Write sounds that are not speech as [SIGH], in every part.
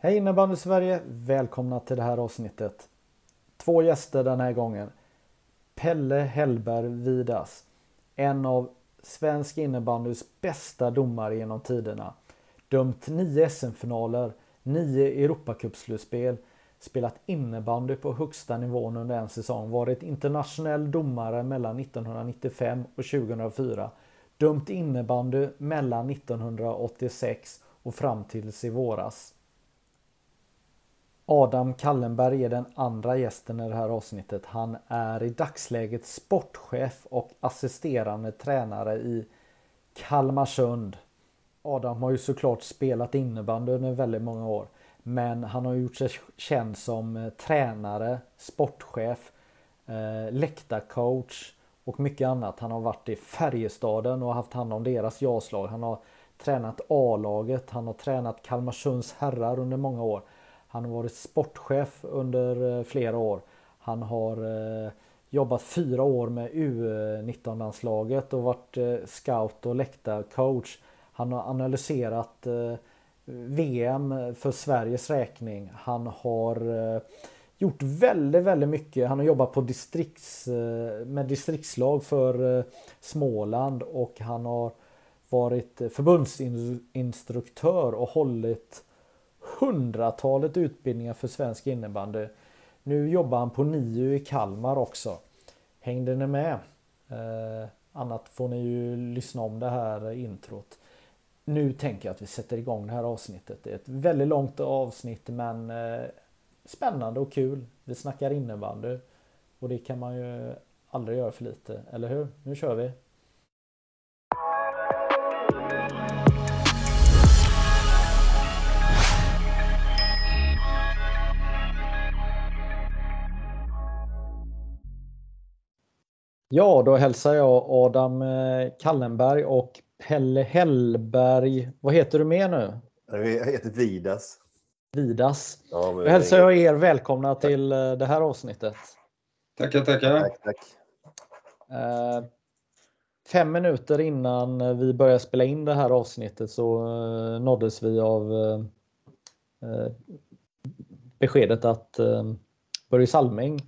Hej innebandy Sverige! Välkomna till det här avsnittet. Två gäster den här gången. Pelle Hellberg Vidas. En av svensk innebandys bästa domare genom tiderna. Dömt nio SM-finaler, nio Europacupslutspel, spelat innebandy på högsta nivån under en säsong, varit internationell domare mellan 1995 och 2004, dömt innebandy mellan 1986 och fram tills i våras. Adam Kallenberg är den andra gästen i det här avsnittet. Han är i dagsläget sportchef och assisterande tränare i Kalmarsund. Adam har ju såklart spelat innebandy under väldigt många år. Men han har gjort sig känd som eh, tränare, sportchef, eh, läktarcoach och mycket annat. Han har varit i Färjestaden och haft hand om deras jaslag. Han har tränat A-laget, han har tränat Kalmarsunds herrar under många år. Han har varit sportchef under eh, flera år. Han har eh, jobbat fyra år med U19-landslaget och varit eh, scout och läktarcoach. Han har analyserat VM för Sveriges räkning. Han har gjort väldigt, väldigt mycket. Han har jobbat på distrikts, med distriktslag för Småland och han har varit förbundsinstruktör och hållit hundratalet utbildningar för svensk innebandy. Nu jobbar han på NIU i Kalmar också. Hängde ni med? Eh, annat får ni ju lyssna om det här introt. Nu tänker jag att vi sätter igång det här avsnittet. Det är ett väldigt långt avsnitt men eh, spännande och kul. Vi snackar innebandy och det kan man ju aldrig göra för lite, eller hur? Nu kör vi! Ja, då hälsar jag Adam eh, Kallenberg och Pelle Hellberg. Vad heter du mer nu? Jag heter Vidas. Vidas. Ja, då hälsar jag er välkomna till eh, det här avsnittet. Tackar, tackar. Tack, tack. Eh, fem minuter innan vi började spela in det här avsnittet så nåddes vi av beskedet att Börje Salming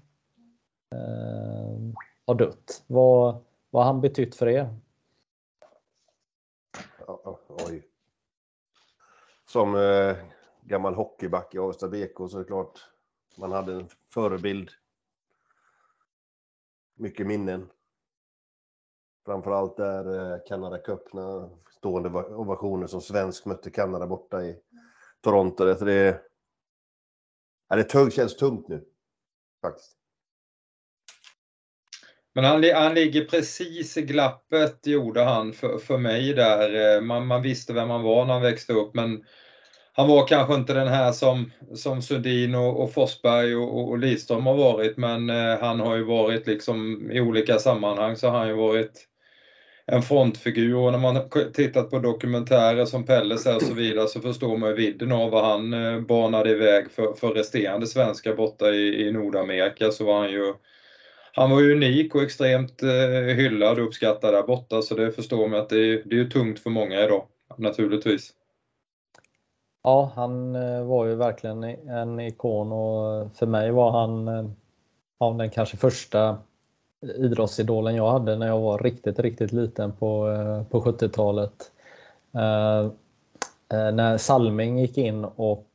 har dött. Vad, vad har han betytt för er? Oj. Som eh, gammal hockeyback i Avesta BK så är det klart man hade en förebild. Mycket minnen. Framförallt där eh, Cup, när stående ovationer som svensk mötte Kanada borta i Toronto. Det, det, det känns tungt nu, faktiskt. Men han, han ligger precis i glappet, gjorde han för, för mig där. Eh, man, man visste vem han var när han växte upp, men han var kanske inte den här som, som Sundin och, och Forsberg och, och Lidström har varit, men eh, han har ju varit liksom i olika sammanhang så har han ju varit en frontfigur och när man tittat på dokumentärer som Pelles och så vidare så förstår man ju vidden av vad han eh, banade iväg för, för resterande svenskar borta i, i Nordamerika så var han ju han var ju unik och extremt eh, hyllad och uppskattad där borta så det förstår man att det är, det är tungt för många idag naturligtvis. Ja, han eh, var ju verkligen en ikon och för mig var han eh, ja, den kanske första idrottsidolen jag hade när jag var riktigt, riktigt liten på, eh, på 70-talet. Eh, när Salming gick in och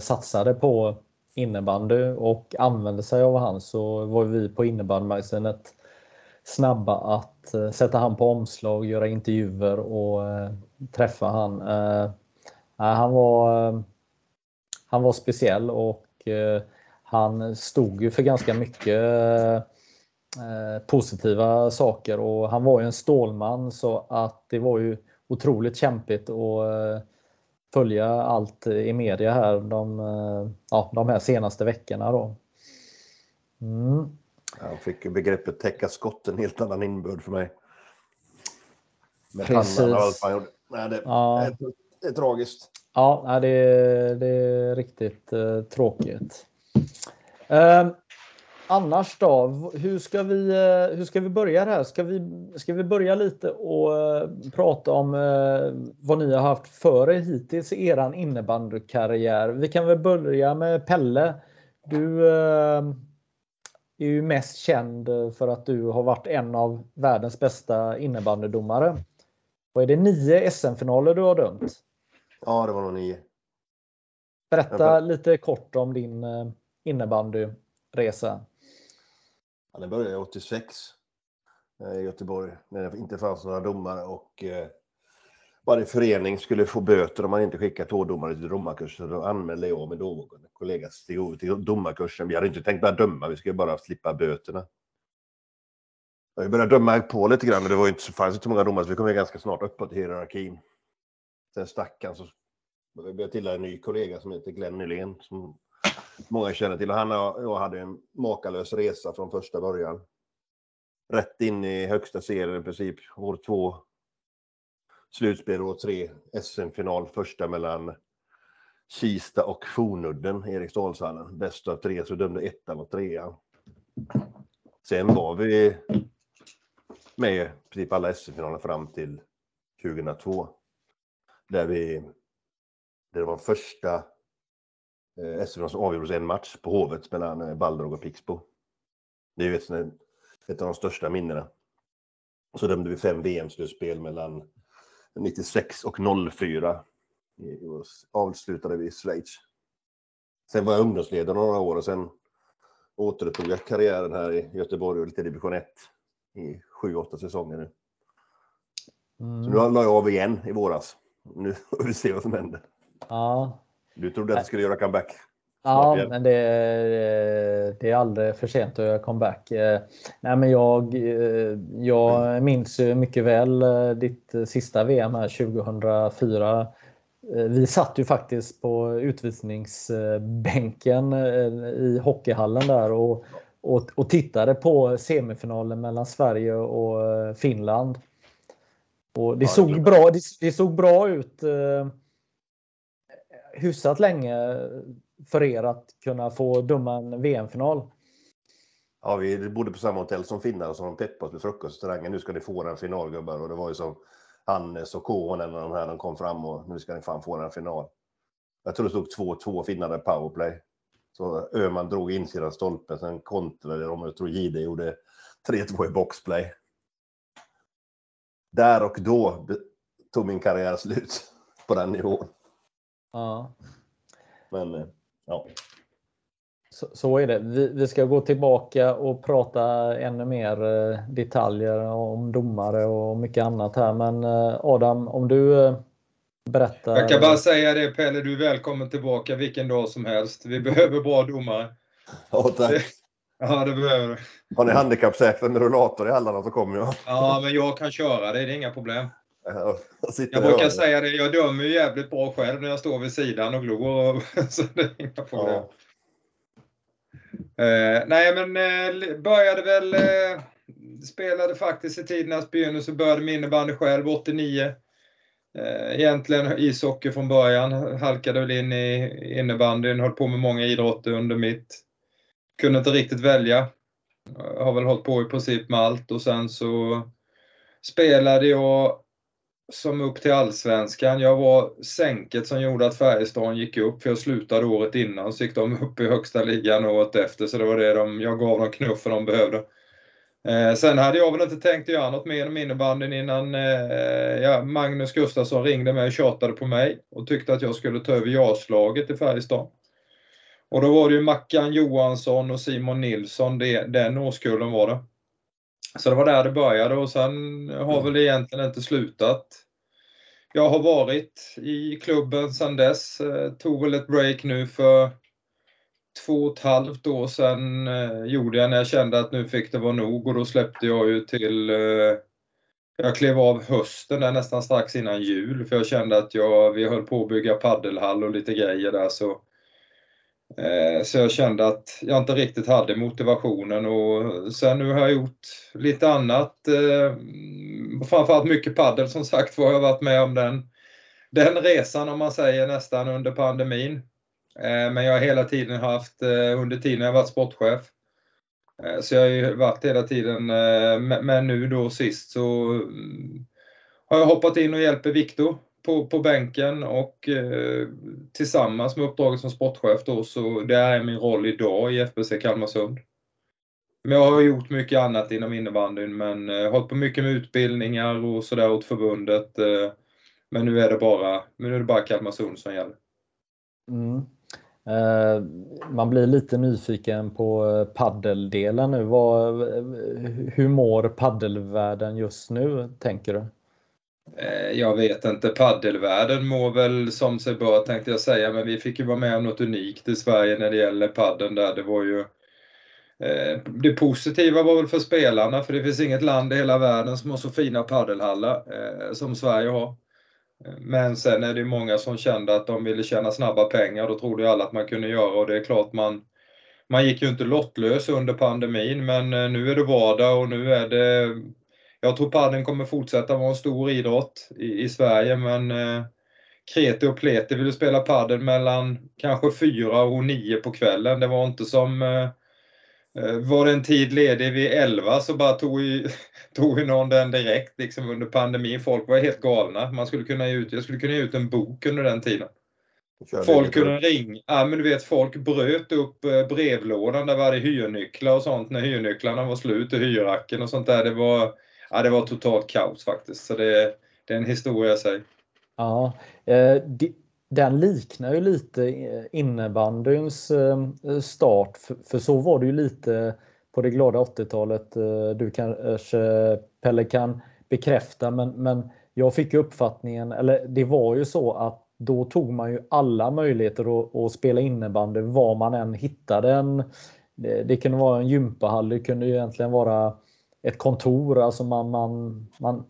satsade på innebandy och använde sig av han så var vi på innebandymagasinet snabba att eh, sätta han på omslag, göra intervjuer och eh, träffa han. Eh, han, var, han var speciell och han stod ju för ganska mycket positiva saker och han var ju en stålman så att det var ju otroligt kämpigt att följa allt i media här de, ja, de här senaste veckorna. Då. Mm. Han fick begreppet täcka skott en helt annan innebörd för mig. Med Precis. och allt han gjorde. Nej, det, ja. är, det är tragiskt. Ja, det, är, det är riktigt uh, tråkigt. Uh, annars då? Hur ska vi, uh, hur ska vi börja här? Ska vi, ska vi börja lite och uh, prata om vad ni har haft för er hittills i er innebandykarriär? Vi kan väl börja med Pelle. Du är ju mest känd för att du har varit en av världens bästa innebandydomare. Och är det nio SM-finaler du har dömt? Ja, det var nog nio. Berätta lite kort om din eh, innebandyresa. Ja, den började 86 eh, i Göteborg när det inte fanns några domare och eh, varje förening skulle få böter om man inte skickade två domare till domarkursen. Då anmälde jag med dåvarande kollega Stig till domarkursen. Vi hade inte tänkt börja döma, vi skulle bara slippa böterna. Vi började döma på lite grann, men det var inte så, fanns inte så många domare, så vi kom ganska snart uppåt i hierarkin. Sen stack han, så vi började till en ny kollega som heter Glenn Nylén, som många känner till. Han och jag hade en makalös resa från första början. Rätt in i högsta serien i princip, år två slutspel år tre, SM-final, första mellan Kista och Fornudden, Eriksdalshallen. Bäst av tre, så dömde ettan och trean. Sen var vi med i princip alla SM-finaler fram till 2002. Där vi, det var första eh, SM-finalen som avgjordes en match på Hovet mellan eh, Balrog och Pixbo. Det är ju ett, ett av de största minnena. Så dömde vi fem VM-slutspel mellan 96 och 04. Och avslutade vi i Schweiz. Sen var jag ungdomsledare några år och sen återupptog jag karriären här i Göteborg och lite division 1 i 7-8 säsonger nu. Mm. Så nu la jag av igen i våras. Nu får vi se vad som händer. Ja. Du trodde att du skulle göra comeback? Ja, men det, det är aldrig för sent att göra comeback. Eh, nej, men jag, eh, jag minns mycket väl eh, ditt sista VM här 2004. Vi satt ju faktiskt på utvisningsbänken i hockeyhallen där och, och, och tittade på semifinalen mellan Sverige och Finland. Och det, såg bra, det, det såg bra ut hyfsat länge för er att kunna få döma en VM-final? Ja, vi bodde på samma hotell som finnar och så de peppade oss med frukostrestaurangen. Nu ska ni få den final gubbar. Och det var ju som Hannes och Kohonen och de här, de kom fram och nu ska ni fan få den final. Jag tror det stod 2-2 finnar i powerplay. Så Öhman drog insidan stolpen, sen kontrade de. och Jag tror Jihde gjorde 3-2 i boxplay. Där och då tog min karriär slut på den nivån. Ja. Men eh, Ja. Så, så, är det. Vi, vi, ska gå tillbaka och prata ännu mer eh, detaljer om domare och mycket annat här. Men eh, Adam, om du berättar. Jag kan bara säga det Pelle, du är välkommen tillbaka vilken dag som helst. Vi behöver bra domare. Ja, tack. [LAUGHS] Ja, det behöver du. Har ni handikappsäkrat med rullator i hallarna så kommer jag. Ja, men jag kan köra det, det är inga problem. [LAUGHS] Jag brukar säga det, jag dömer ju jävligt bra själv när jag står vid sidan och glor. [LAUGHS] Så det är inga problem. Ja. Eh, nej men eh, började väl, eh, spelade faktiskt i tidernas begynnelse, började med innebandy själv 89. Eh, egentligen ishockey från början, halkade väl in i innebandyn, höll på med många idrotter under mitt. Kunde inte riktigt välja. Har väl hållit på i princip med allt och sen så spelade jag som upp till allsvenskan. Jag var sänket som gjorde att Färjestaden gick upp, för jag slutade året innan, så gick de upp i högsta ligan året efter, så det var det de, jag gav dem knuffen de behövde. Eh, sen hade jag väl inte tänkt göra något mer om innebandyn innan eh, ja, Magnus Gustafsson ringde mig och tjatade på mig och tyckte att jag skulle ta över JAS-laget i Färjestad. Och då var det ju Mackan Johansson och Simon Nilsson, det, den årskullen var det. Så det var där det började och sen har väl egentligen inte slutat. Jag har varit i klubben sedan dess. Eh, tog väl ett break nu för två och ett halvt år sedan eh, gjorde jag när jag kände att nu fick det vara nog och då släppte jag ju till eh, jag klev av hösten där nästan strax innan jul för jag kände att jag, vi höll på att bygga paddelhall och lite grejer där så Eh, så jag kände att jag inte riktigt hade motivationen och sen nu har jag gjort lite annat. Eh, framförallt mycket paddel som sagt var. Jag har varit med om den, den resan om man säger nästan under pandemin. Eh, men jag har hela tiden haft, under tiden jag varit sportchef, så jag har ju varit hela tiden, men nu då sist så mm, har jag hoppat in och hjälper Viktor på, på bänken och eh, tillsammans med uppdraget som sportchef då så det är min roll idag i FBC Kalmarsund. Men jag har gjort mycket annat inom innebandyn men eh, hållit på mycket med utbildningar och sådär åt förbundet. Eh, men nu är det bara, nu är det bara Kalmarsund som gäller. Mm. Eh, man blir lite nyfiken på eh, paddeldelen nu. Vad, eh, hur mår paddelvärlden just nu, tänker du? Eh, jag vet inte, paddelvärlden mår väl som sig bör tänkte jag säga, men vi fick ju vara med om något unikt i Sverige när det gäller padden där. Det var ju eh, det positiva var väl för spelarna, för det finns inget land i hela världen som har så fina paddelhallar eh, som Sverige har. Men sen är det många som kände att de ville tjäna snabba pengar. Då trodde ju alla att man kunde göra och det är klart man man gick ju inte lottlös under pandemin men nu är det vardag och nu är det jag tror padden kommer fortsätta vara en stor idrott i, i Sverige men eh, Kreti och Pleti ville spela padel mellan kanske fyra och nio på kvällen. Det var inte som eh, Eh, var det en tid ledig vid 11 så bara tog ju, [LAUGHS] tog ju någon den direkt liksom under pandemin. Folk var helt galna. Man skulle kunna ut, jag skulle kunna ge ut en bok under den tiden. Folk kunde ringa, ja men du vet folk bröt upp eh, brevlådan där var det hyrnycklar och sånt när hyrnycklarna var slut och hyracken och sånt där. Det var, ja, det var totalt kaos faktiskt. Så det, det är en historia i sig. Ja, eh, den liknar ju lite eh, innebandyns eh, start, för så var det ju lite på det glada 80-talet. Eh, du kanske eh, Pelle kan bekräfta, men, men jag fick uppfattningen, eller det var ju så att då tog man ju alla möjligheter att, att spela innebandy var man än hittade en. Det, det kunde vara en gympahall, det kunde ju egentligen vara ett kontor, alltså man, man, man,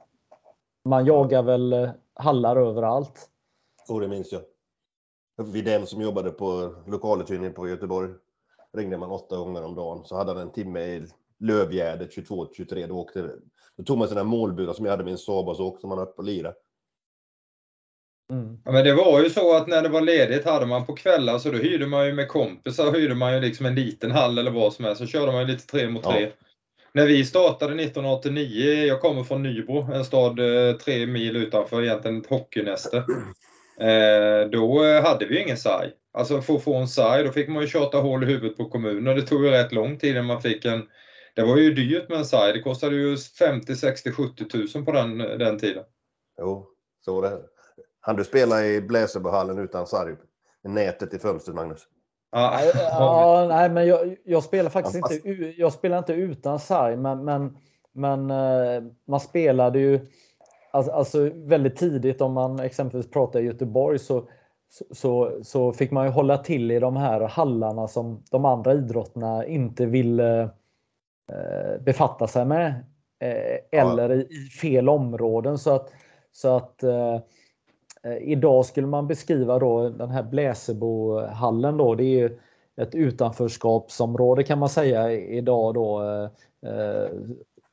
man jagar väl hallar överallt. Oh, det minns jag. Videll som jobbade på lokaluthyrning på Göteborg ringde man åtta gånger om dagen. Så hade han en timme i Lövgärdet 22-23. Då, åkte, då tog man sina målburar som jag hade min Saab och så åkte man upp och lirade. Mm. Ja, men det var ju så att när det var ledigt hade man på kvällar så då hyrde man ju med kompisar hyrde man ju liksom en liten hall eller vad som helst. Så körde man ju lite tre mot tre. Ja. När vi startade 1989, jag kommer från Nybro, en stad eh, tre mil utanför, egentligen ett hockeynäste. Eh, då eh, hade vi ingen SAI. Alltså för att få en SAI då fick man ju tjata hål i huvudet på kommunen. Det tog ju rätt lång tid innan man fick en... Det var ju dyrt med en SAI. Det kostade ju 50, 60, 70 tusen på den, den tiden. Jo, så var det. Han du spela i Bläsebohallen utan SAI? Nätet i fönstret, Magnus? Ja, [LAUGHS] ja nej, men jag, jag spelar faktiskt ja, fast... inte, jag spelar inte utan sarg, men, men, men eh, man spelade ju Alltså, alltså, väldigt tidigt om man exempelvis pratar i Göteborg så, så, så fick man ju hålla till i de här hallarna som de andra idrotterna inte ville eh, befatta sig med. Eh, eller i, fel områden. Så att, så att eh, eh idag skulle man beskriva då den här Bläsebohallen då. Det är ett utanförskapsområde kan man säga idag då. Eh, eh,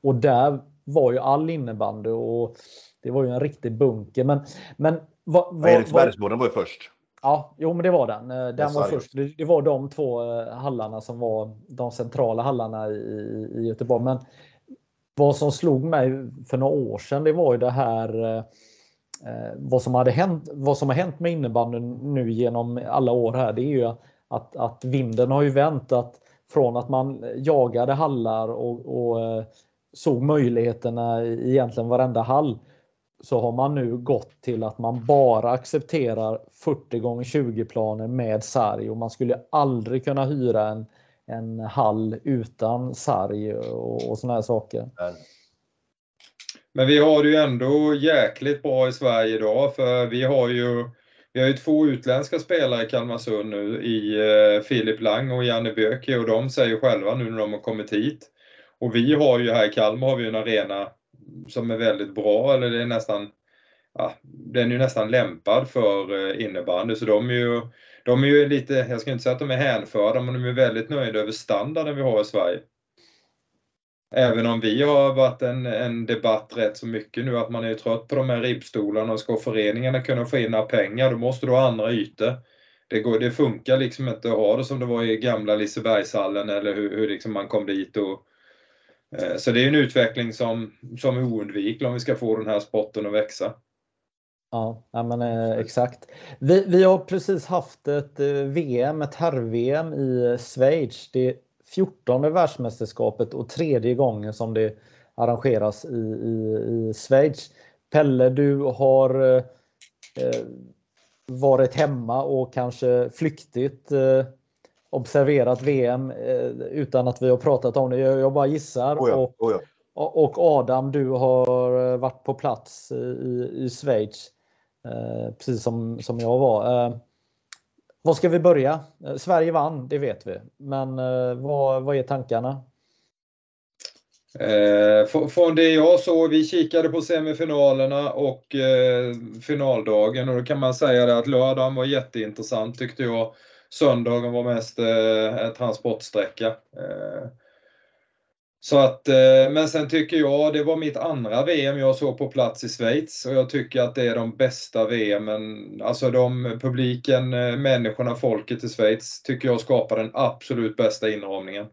och där var ju all innebandy och det var ju en riktig bunker. Men, men vad, vad, Eriksbergsboden var ju först. Ja, jo men det var den. Eh, den var först. Det, var de två eh, hallarna som var de centrala hallarna i, i Göteborg. Men vad som slog mig för några år sedan, det var ju det här eh, Eh, vad som hade hänt, vad som har hänt med innebandyn nu genom alla år här, det är ju att, att vinden har ju vänt. Att från att man jagade hallar och, och eh, såg möjligheterna i egentligen varenda hall så har man nu gått till att man bara accepterar 40 x 20 planer med sarg och man skulle aldrig kunna hyra en, en hall utan sarg och, och såna här saker. Men vi har det ju ändå jäkligt bra i Sverige idag för vi har ju vi har ju två utländska spelare i Kalmarsund nu i eh, Filip Lang och Janne Böke och de säger själva nu när de har kommit hit. Och vi har ju här i Kalmar har vi en arena som är väldigt bra, eller det är nästan ja, den är ju nästan lämpad för eh, innebandy så de är ju, de är ju lite, jag ska inte säga att de är hänförda, men de är väldigt nöjda över standarden vi har i Sverige. Även om vi har varit en, en debatt rätt så mycket nu att man är trött på de här ribbstolarna och ska föreningarna kunna få in pengar då måste du ha andra ytor. Det, går, det funkar liksom inte att ha det som det var i gamla Lisebergshallen eller hur, hur liksom man kom dit. Och, eh, så det är en utveckling som, som är oundviklig om vi ska få den här sporten att växa. Ja, men eh, exakt. Vi, vi har precis haft ett eh, VM, ett herr-VM i Schweiz. Det 14 världsmästerskapet och tredje gången som det arrangeras i, i, i Schweiz. Pelle, du har eh, eh varit hemma och kanske flyktigt eh, observerat VM eh, utan att vi har pratat om det. Jag, jag bara gissar. Oh ja, oh ja. Och, och Adam, du har eh, varit på plats i, i Schweiz. Eh, precis som, som jag var. Var ska vi börja? Eh, Sverige vann, det vet vi. Men eh, vad, vad är tankarna? Eh, från det jag såg, vi kikade på semifinalerna och eh, finaldagen och då kan man säga att lördagen var jätteintressant tyckte jag. Söndagen var mest eh, transportsträcka. Eh, så att, eh, men sen tycker jag, det var mitt andra VM jag såg på plats i Schweiz och jag tycker att det är de bästa VMen. Alltså de, publiken, eh, människorna, folket i Schweiz tycker jag skapar den absolut bästa inramningen.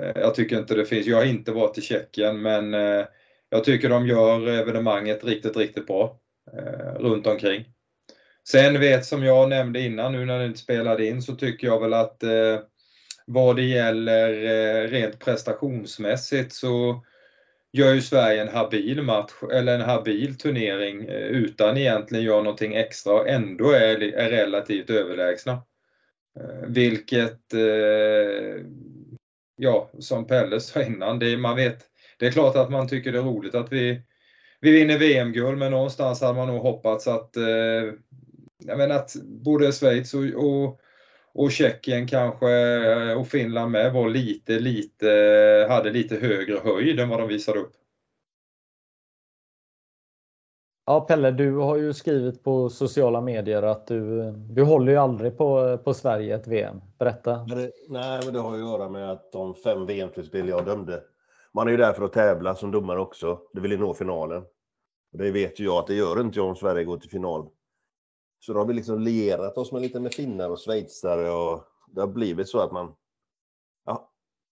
Eh, jag tycker inte det finns, jag har inte varit i Tjeckien men jag tycker de gör evenemanget riktigt, riktigt bra runt omkring. Sen vet som jag nämnde innan nu när det inte spelade in så tycker jag väl att vad det gäller eh, rent prestationsmässigt så gör ju Sverige en habil match eller en habil turnering eh, utan egentligen göra någonting extra och ändå är, är relativt överlägsna. Eh, vilket, ja, som Pelle sa innan, det, man vet, det är klart att man tycker det är roligt att vi, vi vinner VM-guld men någonstans hade man nog hoppats att, jag menar att både Schweiz och, och och Tjeckien kanske och Finland med var lite, lite, hade lite högre höjd än vad de visade upp. Ja Pelle, du har ju skrivit på sociala medier att du, du håller ju aldrig på, på Sverige ett VM. Berätta. nej, men det har att göra med att de fem VM-slutspel jag dömde, man är ju där för att tävla som domare också. Det vill ju nå finalen. Det vet ju jag att det gör inte jag om Sverige går till final. Så då har vi liksom lierat oss med lite med finnar och schweizare och det har blivit så att man... Ja,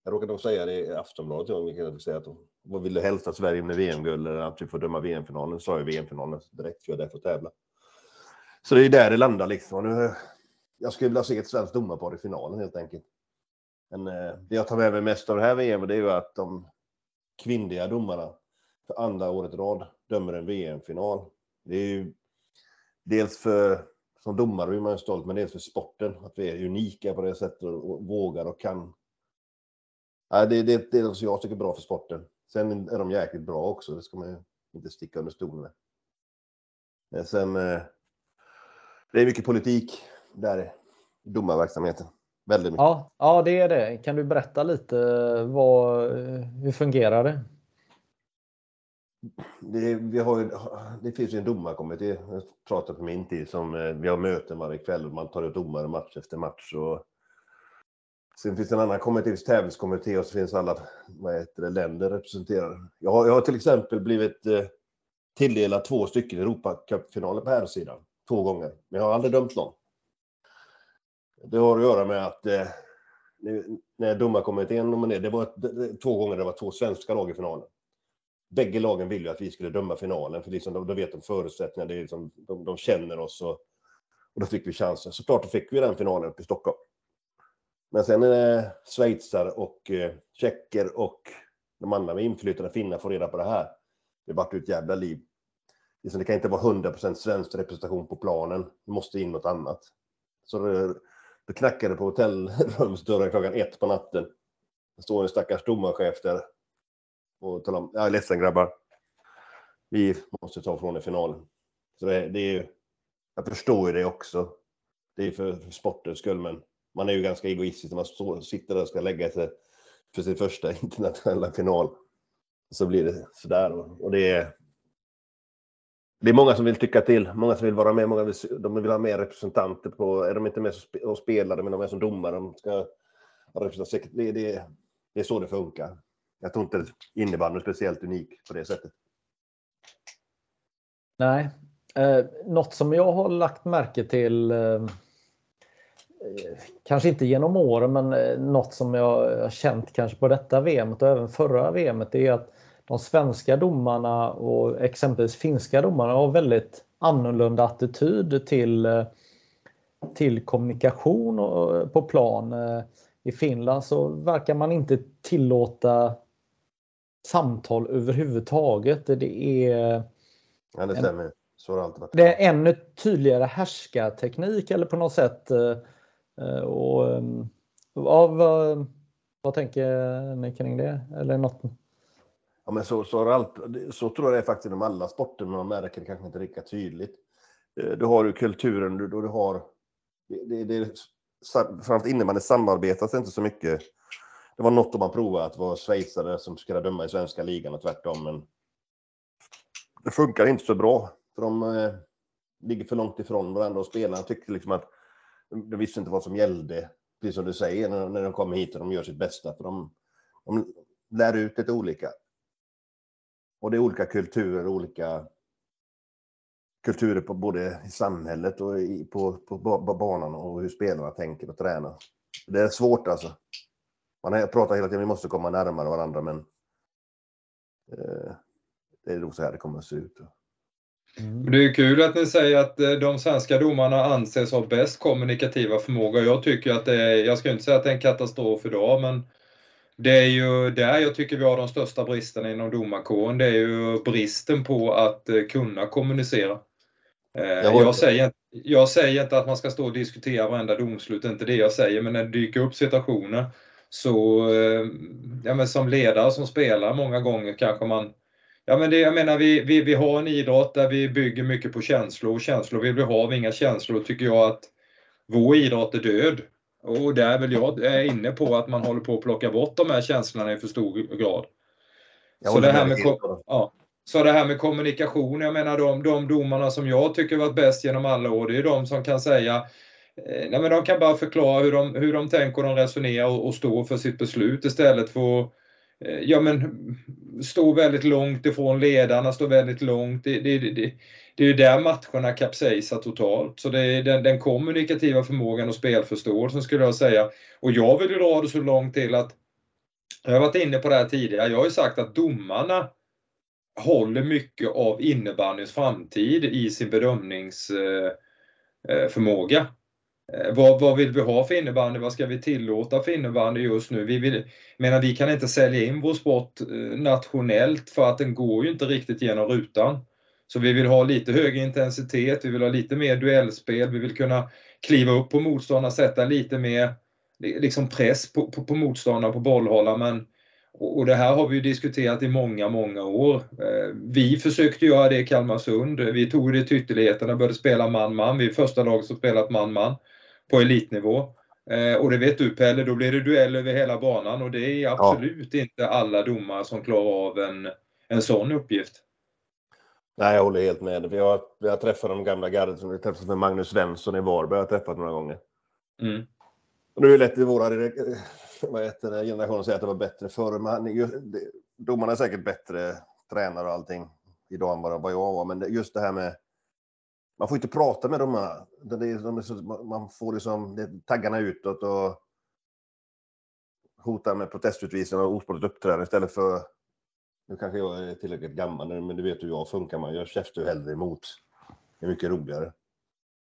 jag råkade nog säga det i Aftonbladet jag gick säga att vad vill du helst att Sverige vinner VM-guld eller att vi får döma VM-finalen? sa jag VM-finalen direkt för jag är där för att tävla. Så det är där det landar liksom. Nu, jag skulle vilja se ett svenskt domarpar i finalen helt enkelt. Men eh, det jag tar med mig mest av det här VM det är ju att de kvinnliga domarna för andra året i rad dömer en VM-final. Det är ju dels för, som domare är man ju stolt, men dels för sporten. Att vi är unika på det sättet och vågar och kan. Ja, det, det, det är det jag tycker är bra för sporten. Sen är de jäkligt bra också, det ska man ju inte sticka under stolen med. Men sen, eh, det är mycket politik där i domarverksamheten. Väldigt mycket. Ja, ja, det är det. Kan du berätta lite vad, eh, hur fungerar det? Det, vi har ju, det finns ju en domarkommitté, jag pratar på min tid, som eh, vi har möten varje kväll och man tar ut domare match efter match. Och sen finns det en annan kommitté, tävlingskommitté och så finns alla vad heter det, länder representerade. Jag har, jag har till exempel blivit eh, tilldelad två stycken Europacupfinaler på här sidan två gånger, men jag har aldrig dömt någon. Det har att göra med att eh, när domarkommittén nominerade, det var ett, två gånger det var två svenska lag i finalen bägge lagen ville ju att vi skulle döma finalen, för liksom, då, vet de förutsättningarna, det är liksom, de, de känner oss och, och då fick vi chansen. Såklart då fick vi den finalen uppe i Stockholm. Men sen eh, är det schweizare och eh, tjecker och de andra med inflytande finnar får reda på det här. Det vart ju ett jävla liv. Liksom, det kan inte vara 100% svensk representation på planen. Det måste in något annat. Så det, det knackade på hotellrumsdörren klockan ett på natten. Det står en stackars domarchef där och tala om, jag är ledsen grabbar. Vi måste ta från i finalen. Så det, det är ju, jag förstår ju det också. Det är för, för sportens skull, men man är ju ganska egoistisk när man står, sitter där och ska lägga sig för sin första [LAUGHS] internationella final. Så blir det sådär. Och det är, det är många som vill tycka till, många som vill vara med, många vill, de vill ha mer representanter på, är de inte med och spelare men de är som domare, de ska representera. Det, det, det är så det funkar. Jag tror inte innebandyn är speciellt unik på det sättet. Nej, eh, något som jag har lagt märke till eh, kanske inte genom åren, men eh, något som jag har känt kanske på detta VM och även förra VM är att de svenska domarna och exempelvis finska domarna har väldigt annorlunda attityd till, eh, till kommunikation eh, på plan. Eh, I Finland så verkar man inte tillåta samtal överhuvudtaget. Det är Ja, det stämmer. Så har det. Det är ännu tydligare härskarteknik eller på något sätt. Och, ja, vad, vad tänker ni kring det? Eller något Ja, men så, så, allt, så tror jag det är faktiskt inom alla sporter, men man märker det kanske inte lika tydligt. Eh, du har ju kulturen, du, du har... Det, det, det, framförallt innebandy samarbetas inte så mycket. Det var något om man provade att vara schweizare som skulle döma i svenska ligan och tvärtom, men det funkar inte så bra. För de eh, ligger för långt ifrån varandra och spelarna tyckte liksom att de visste inte vad som gällde, precis som du säger, när, när de kommer hit och de gör sitt bästa. För de, de lär ut lite olika. Och det är olika kulturer, olika kulturer på både i samhället och i, på, på, på banan och hur spelarna tänker och tränar. Det är svårt alltså. Man pratar hela tiden, vi måste komma närmare varandra, men eh, det är nog så här det kommer att se ut. Mm. Det är kul att ni säger att eh, de svenska domarna anses ha bäst kommunikativa förmåga. Jag tycker att det är, jag ska inte säga att det är en katastrof idag, men det är ju där jag tycker vi har de största bristerna inom domarkåren. Det är ju bristen på att eh, kunna kommunicera. Eh, jag säger, jag säger inte att man ska stå och diskutera varenda domslut, det är inte det jag säger, men när det dyker upp situationer så, eh, ja men som ledare, som spelare, många gånger kanske man Ja men det, jag menar vi, vi, vi har en idrott där vi bygger mycket på känslor och känslor vill vi ha, har vi inga känslor tycker jag att vår idrott är död. Och där är väl jag är inne på att man håller på att plocka bort de här känslorna i för stor grad. Så det, här med, ja, så det här med kommunikation, jag menar de, de domarna som jag tycker varit bäst genom alla år, det är de som kan säga Eh, nej, men de kan bara förklara hur de, hur de tänker och de resonerar och, och står för sitt beslut istället för att eh, ja, men, stå väldigt långt ifrån ledarna, stå väldigt långt. Det, det, det, det är ju där matcherna kapsejsar totalt. Så det är den, den kommunikativa förmågan och spelförståelsen skulle jag säga. Och jag vill ju dra det så långt till att, jag har varit inne på det här tidigare, jag har ju sagt att domarna håller mycket av innebandyns framtid i sin bedömningsförmåga. Eh, Eh, vad, vad vill vi ha för innebandy? Vad ska vi tillåta för innebandy just nu? Vi, vill, menar, vi kan inte sälja in vår sport eh, nationellt för att den går ju inte riktigt genom rutan. Så vi vill ha lite högre intensitet, vi vill ha lite mer duellspel, vi vill kunna kliva upp på motståndarna, sätta lite mer liksom press på, på, på motståndarna, på bollhållaren. Men, och det här har vi diskuterat i många, många år. Eh, vi försökte göra det i Kalmarsund. Vi tog det till ytterligheterna, började spela man-man. Vi är första laget som spelat man-man på elitnivå. Eh, och det vet du Pelle, då blir det duell över hela banan och det är absolut ja. inte alla domare som klarar av en, en sån uppgift. Nej, jag håller helt med. Vi har, vi har träffat de gamla gardet som vi träffat med Magnus Svensson i Varberg. har träffat några gånger. Mm. Och nu är det lätt i våra vad heter det, generation att säga att det var bättre förr. Men domarna är säkert bättre tränare och allting idag än vad jag var. Men just det här med man får inte prata med domarna. Det är, man får liksom det, taggarna utåt och hotar med protestutvisning och osportligt uppträdande istället för nu kanske jag är tillräckligt gammal, men du vet hur jag funkar. Man gör käftar ju hellre emot. Det är mycket roligare.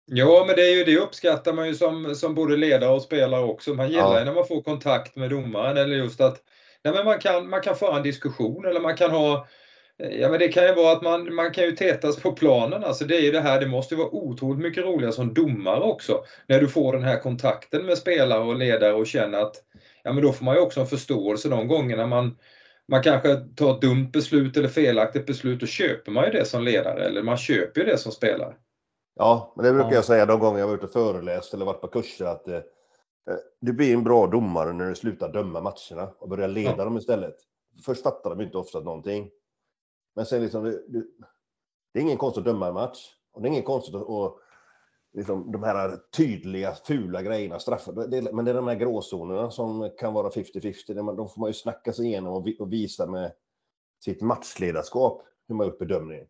Ja, men det, är ju, det uppskattar man ju som, som både ledare och spelare också. Man gillar ja. när man får kontakt med domaren eller just att nej, men man, kan, man kan föra en diskussion eller man kan ha Ja men det kan ju vara att man, man kan ju tätas på planen. Alltså det är ju det här, det måste vara otroligt mycket roligare som domare också. När du får den här kontakten med spelare och ledare och känner att ja men då får man ju också en förståelse de gångerna man man kanske tar ett dumt beslut eller felaktigt beslut, då köper man ju det som ledare eller man köper ju det som spelare. Ja, men det brukar ja. jag säga de gånger jag var ute och föreläst eller varit på kurser att eh, du blir en bra domare när du slutar döma matcherna och börjar leda ja. dem istället. först fattar de inte ofta någonting. Men sen liksom, det, det, är ingen konst att döma en match. Och det är ingen konst att, och, liksom, de här tydliga, fula grejerna straffar. Det, men det är de här gråzonerna som kan vara 50-50. De får man ju snacka sig igenom och, och visa med sitt matchledarskap hur man gjort bedömningen.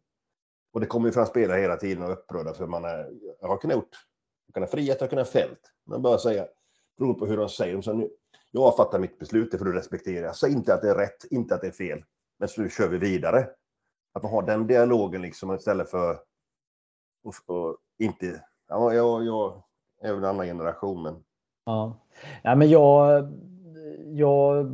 Och det kommer ju fram spelare hela tiden och är upprörda för man är, jag har kunnat gjort, jag har kunnat friat, jag har kunnat fällt. Men bara säga, beroende på hur de säger. Så nu, jag fattar mitt beslut, det får du respektera. Säg inte att det är rätt, inte att det är fel. Men så nu kör vi vidare. Att man har den dialogen liksom istället för och, och inte... Ja, jag, jag är väl en annan generation, men... Ja. ja men jag, jag...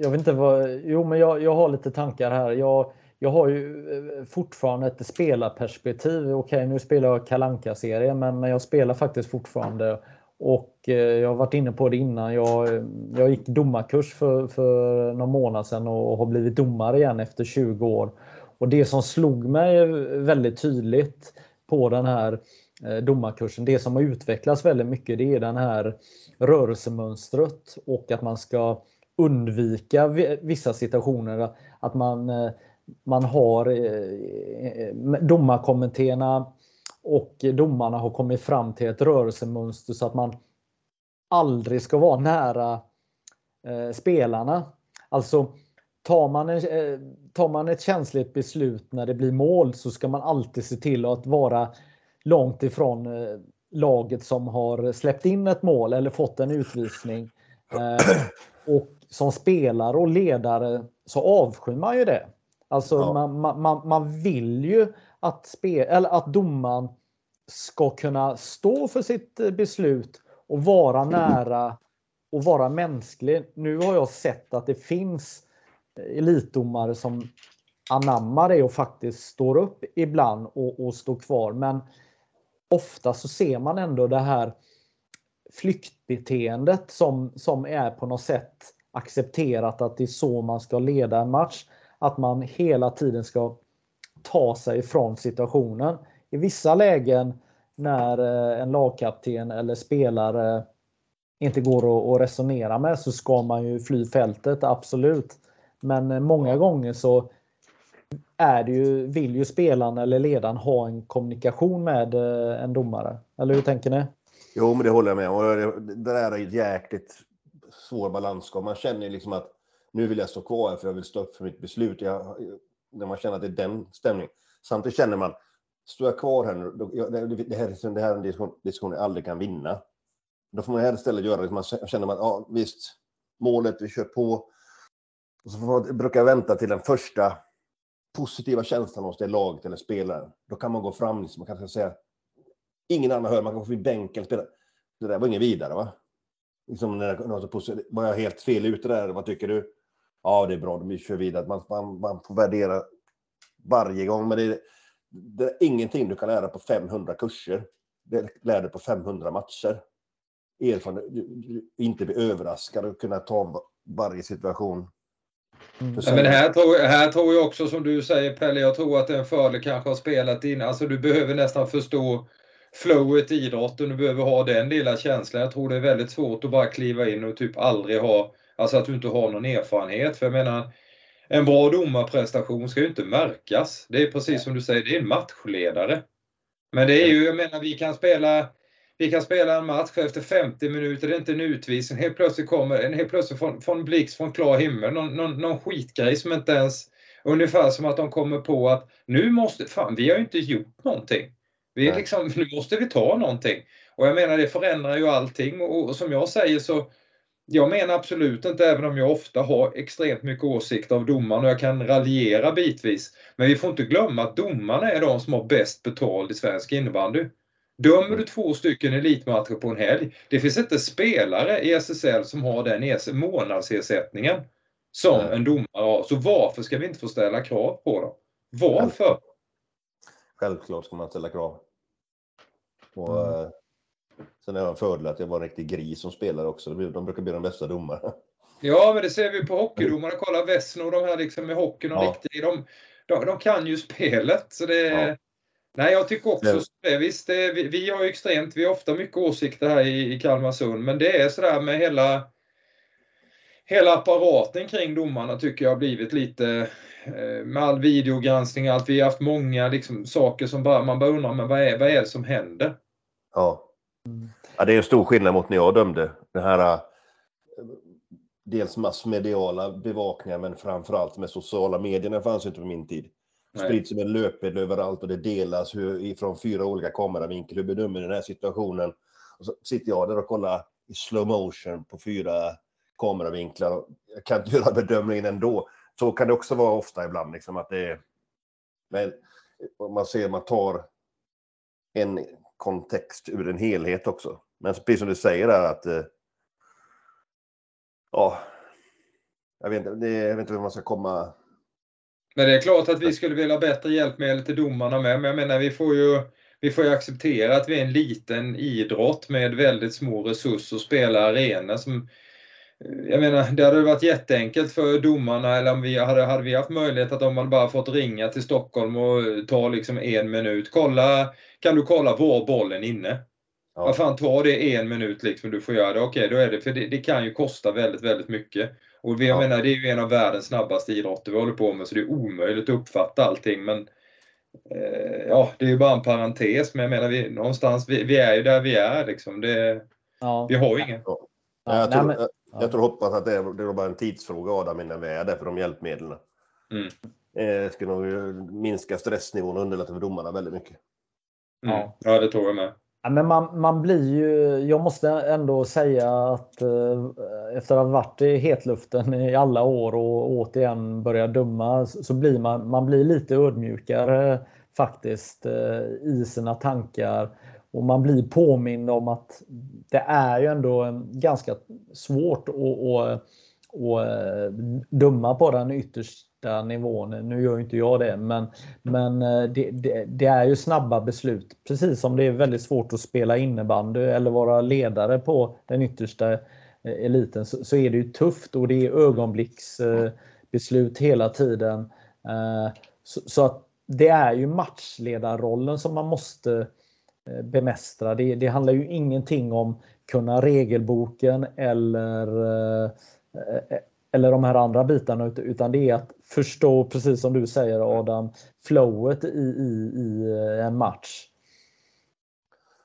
Jag vet inte vad... Jo, men jag, jag har lite tankar här. Jag, jag har ju eh, fortfarande ett spelarperspektiv. Okej, nu spelar jag kalanka serien men, men jag spelar faktiskt fortfarande. Och eh, jag har varit inne på det innan. Jag, jag gick domarkurs för, för någon månad sedan och har blivit domare igen efter 20 år. Och det som slog mig väldigt tydligt på den här eh, domarkursen, det som har utvecklats väldigt mycket, det är den här rörelsemönstret och att man ska undvika vissa situationer. Att man, eh, man har eh, domarkommittéerna och domarna har kommit fram till ett rörelsemönster så att man aldrig ska vara nära spelarna. Alltså tar man, en, eh, tar man ett känsligt beslut när det blir mål så ska man alltid se till att vara långt ifrån eh, laget som har släppt in ett mål eller fått en utvisning. [CLEARS THROAT] Eh, och som spelare och ledare så avskyr man ju det. Alltså ja. man, man, man vill ju att, spe, eller att domaren ska kunna stå för sitt beslut och vara nära och vara mänsklig. Nu har jag sett att det finns elitdomare som anammar det och faktiskt står upp ibland och, och står kvar. Men ofta så ser man ändå det här flyktbeteendet som, som är på något sätt accepterat att det är så man ska leda en match. Att man hela tiden ska ta sig ifrån situationen. I vissa lägen när eh, en lagkapten eller spelare inte går att resonera med så ska man ju fly fältet, absolut. Men eh, många gånger så är det ju, vill ju spelaren eller ledaren ha en kommunikation med eh, en domare. Eller hur tänker ni? Jo, men det håller jag med om. Det där är ett jäkligt svår balansgång. Man känner liksom att nu vill jag stå kvar här för jag vill stå upp för mitt beslut. Jag, när man känner att det är den stämningen. Samtidigt känner man, står jag kvar här nu, det, här, det här är en diskussion, diskussion jag aldrig kan vinna. Då får man istället göra det, man känner man, ja visst, målet, vi kör på, och så brukar jag vänta till den första positiva känslan hos det laget eller spelaren. Då kan man gå fram, liksom, man kan säga, ingen annan hör, man kan gå förbi bänken, spela. Det där var inget vidare va? Liksom när, var jag helt fel ute där? Vad tycker du? Ja, det är bra, vi kör vidare. Man, man, man får värdera varje gång, men det är, det är ingenting du kan lära på 500 kurser. Det lär du på 500 matcher. Erfarenhet, inte bli överraskad och kunna ta varje situation Mm. men här tror, här tror jag också som du säger Pelle, jag tror att en fördel kanske har spelat in. Alltså du behöver nästan förstå flowet i idrotten, du behöver ha den lilla känslan. Jag tror det är väldigt svårt att bara kliva in och typ aldrig ha, alltså att du inte har någon erfarenhet. För jag menar, en bra domarprestation ska ju inte märkas. Det är precis som du säger, det är en matchledare. Men det är ju, jag menar, vi kan spela vi kan spela en match efter 50 minuter, det är inte en utvisning. Helt plötsligt kommer en helt plötsligt från, från blixt från klar himmel, någon, någon, någon skitgrej som inte ens... Ungefär som att de kommer på att nu måste, fan vi har ju inte gjort någonting. Vi är liksom, nu måste vi ta någonting. Och jag menar det förändrar ju allting och, och som jag säger så jag menar absolut inte, även om jag ofta har extremt mycket åsikter av domaren och jag kan raljera bitvis. Men vi får inte glömma att domarna är de som har bäst betalt i svensk innebandy. Dömer du två stycken elitmatcher på en helg, det finns inte spelare i SSL som har den månadsersättningen som Nej. en domare har. Så varför ska vi inte få ställa krav på dem? Varför? Självklart ska man ställa krav. Och, mm. Eh, sen är det en fördel att jag var en riktig gris som spelare också. De brukar bli de bästa domarna. Ja, men det ser vi på hockeydomarna. Kolla Wessner och de här liksom med hockeyn och ja. riktigt. De, de, de, kan ju spelet. Så det, ja. Nej, jag tycker också det. Visst, det, vi, vi har ju extremt, vi har ofta mycket åsikter här i, i Kalmarsund, men det är sådär med hela hela apparaten kring domarna tycker jag har blivit lite eh, med all videogranskning och allt. Vi har haft många liksom, saker som bara, man bara undrar, men vad är, vad är det som händer? Ja. ja. Det är en stor skillnad mot när jag dömde. Den här dels massmediala bevakningar men framförallt med sociala medierna fanns inte på min tid. Sprids som en löpeld överallt och det delas hur, från fyra olika kameravinklar. Hur bedömer du den här situationen? Och så sitter jag där och kollar i slow motion på fyra kameravinklar. Jag kan inte [LAUGHS] göra bedömningen ändå. Så kan det också vara ofta ibland. Liksom, att det är, men man ser, man tar en kontext ur en helhet också. Men precis som du säger där att eh, ja, jag vet, inte, jag vet inte hur man ska komma... Men det är klart att vi skulle vilja ha bättre hjälpmedel till domarna med, men jag menar vi får ju vi får ju acceptera att vi är en liten idrott med väldigt små resurser och spelar arenor som jag menar, det hade varit jätteenkelt för domarna eller om vi hade, hade vi haft möjlighet att om man bara fått ringa till Stockholm och ta liksom en minut. Kolla, kan du kolla var bollen inne? Ja. Vad fan, ta det en minut liksom, du får göra det. Okej, okay, då är det, för det, det, kan ju kosta väldigt, väldigt mycket. Och vi, jag ja. menar, det är ju en av världens snabbaste idrotter vi håller på med, så det är omöjligt att uppfatta allting. Men eh, ja, det är ju bara en parentes, men jag menar, vi, någonstans, vi, vi är ju där vi är liksom. Det, ja. Vi har ju ingen. Ja. Jag, tror, jag, jag tror hoppas att det är, det är bara en tidsfråga, Adam, innan vi är där för de hjälpmedlen. Mm. Eh, ska nog minska stressnivån och underlätta för domarna väldigt mycket. Mm. Ja, det tror jag med. Men man, man blir ju, jag måste ändå säga att eh, efter att ha varit i hetluften i alla år och återigen börja döma så blir man, man blir lite ödmjukare faktiskt eh, i sina tankar. Och man blir påmind om att det är ju ändå ganska svårt att, att, att eh, döma på den ytterst korta nivån. Nu gör inte jag det, men, men eh, det, det, det, är ju snabba beslut. Precis som det är väldigt svårt att spela innebandy eller vara ledare på den yttersta eh, eliten så, så är det ju tufft och det är ögonblicksbeslut hela tiden. Eh, så, så att det är ju matchledarrollen som man måste bemästra. Det, det handlar ju ingenting om kunna regelboken eller eller de här andra bitarna utan det är att förstå, precis som du säger Adam, flowet i, i, i eh, en match.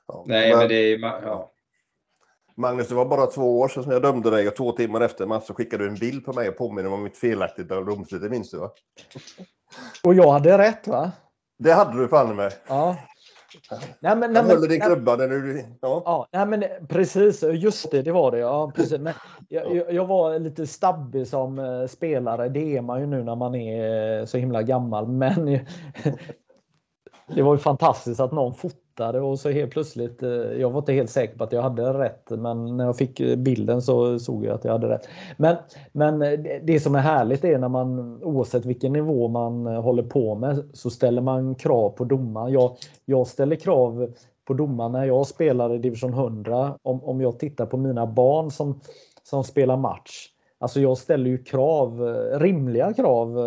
Ja, Nej, men, men det är ja. Magnus, det var bara två år sedan som jag dömde dig och två timmar efter match så skickade du en bild på mig och påminner om mitt felaktiga domslut. Det minns du va? Och jag hade rätt va? Det hade du fan med. Ja, Nej, men, nej, höll din klubba när du... Ja. ja, nej, men precis. Just det, det var det. Ja, precis. Men jag, jag var lite stabbig som eh, spelare. Det är man ju nu när man är så himla gammal. Men [LAUGHS] det var ju fantastiskt att någon fotade tittade och så helt plötsligt, eh, jag var inte helt säker på att jag hade rätt men när jag fick eh, bilden så såg jag att jag hade rätt. Men, men eh, det som är härligt är när man oavsett vilken nivå man håller på med så ställer man krav på domaren. Jag, jag ställer krav på domaren när jag spelar i division 100. Om, om jag tittar på mina barn som, som spelar match. Alltså jag ställer ju krav, rimliga krav.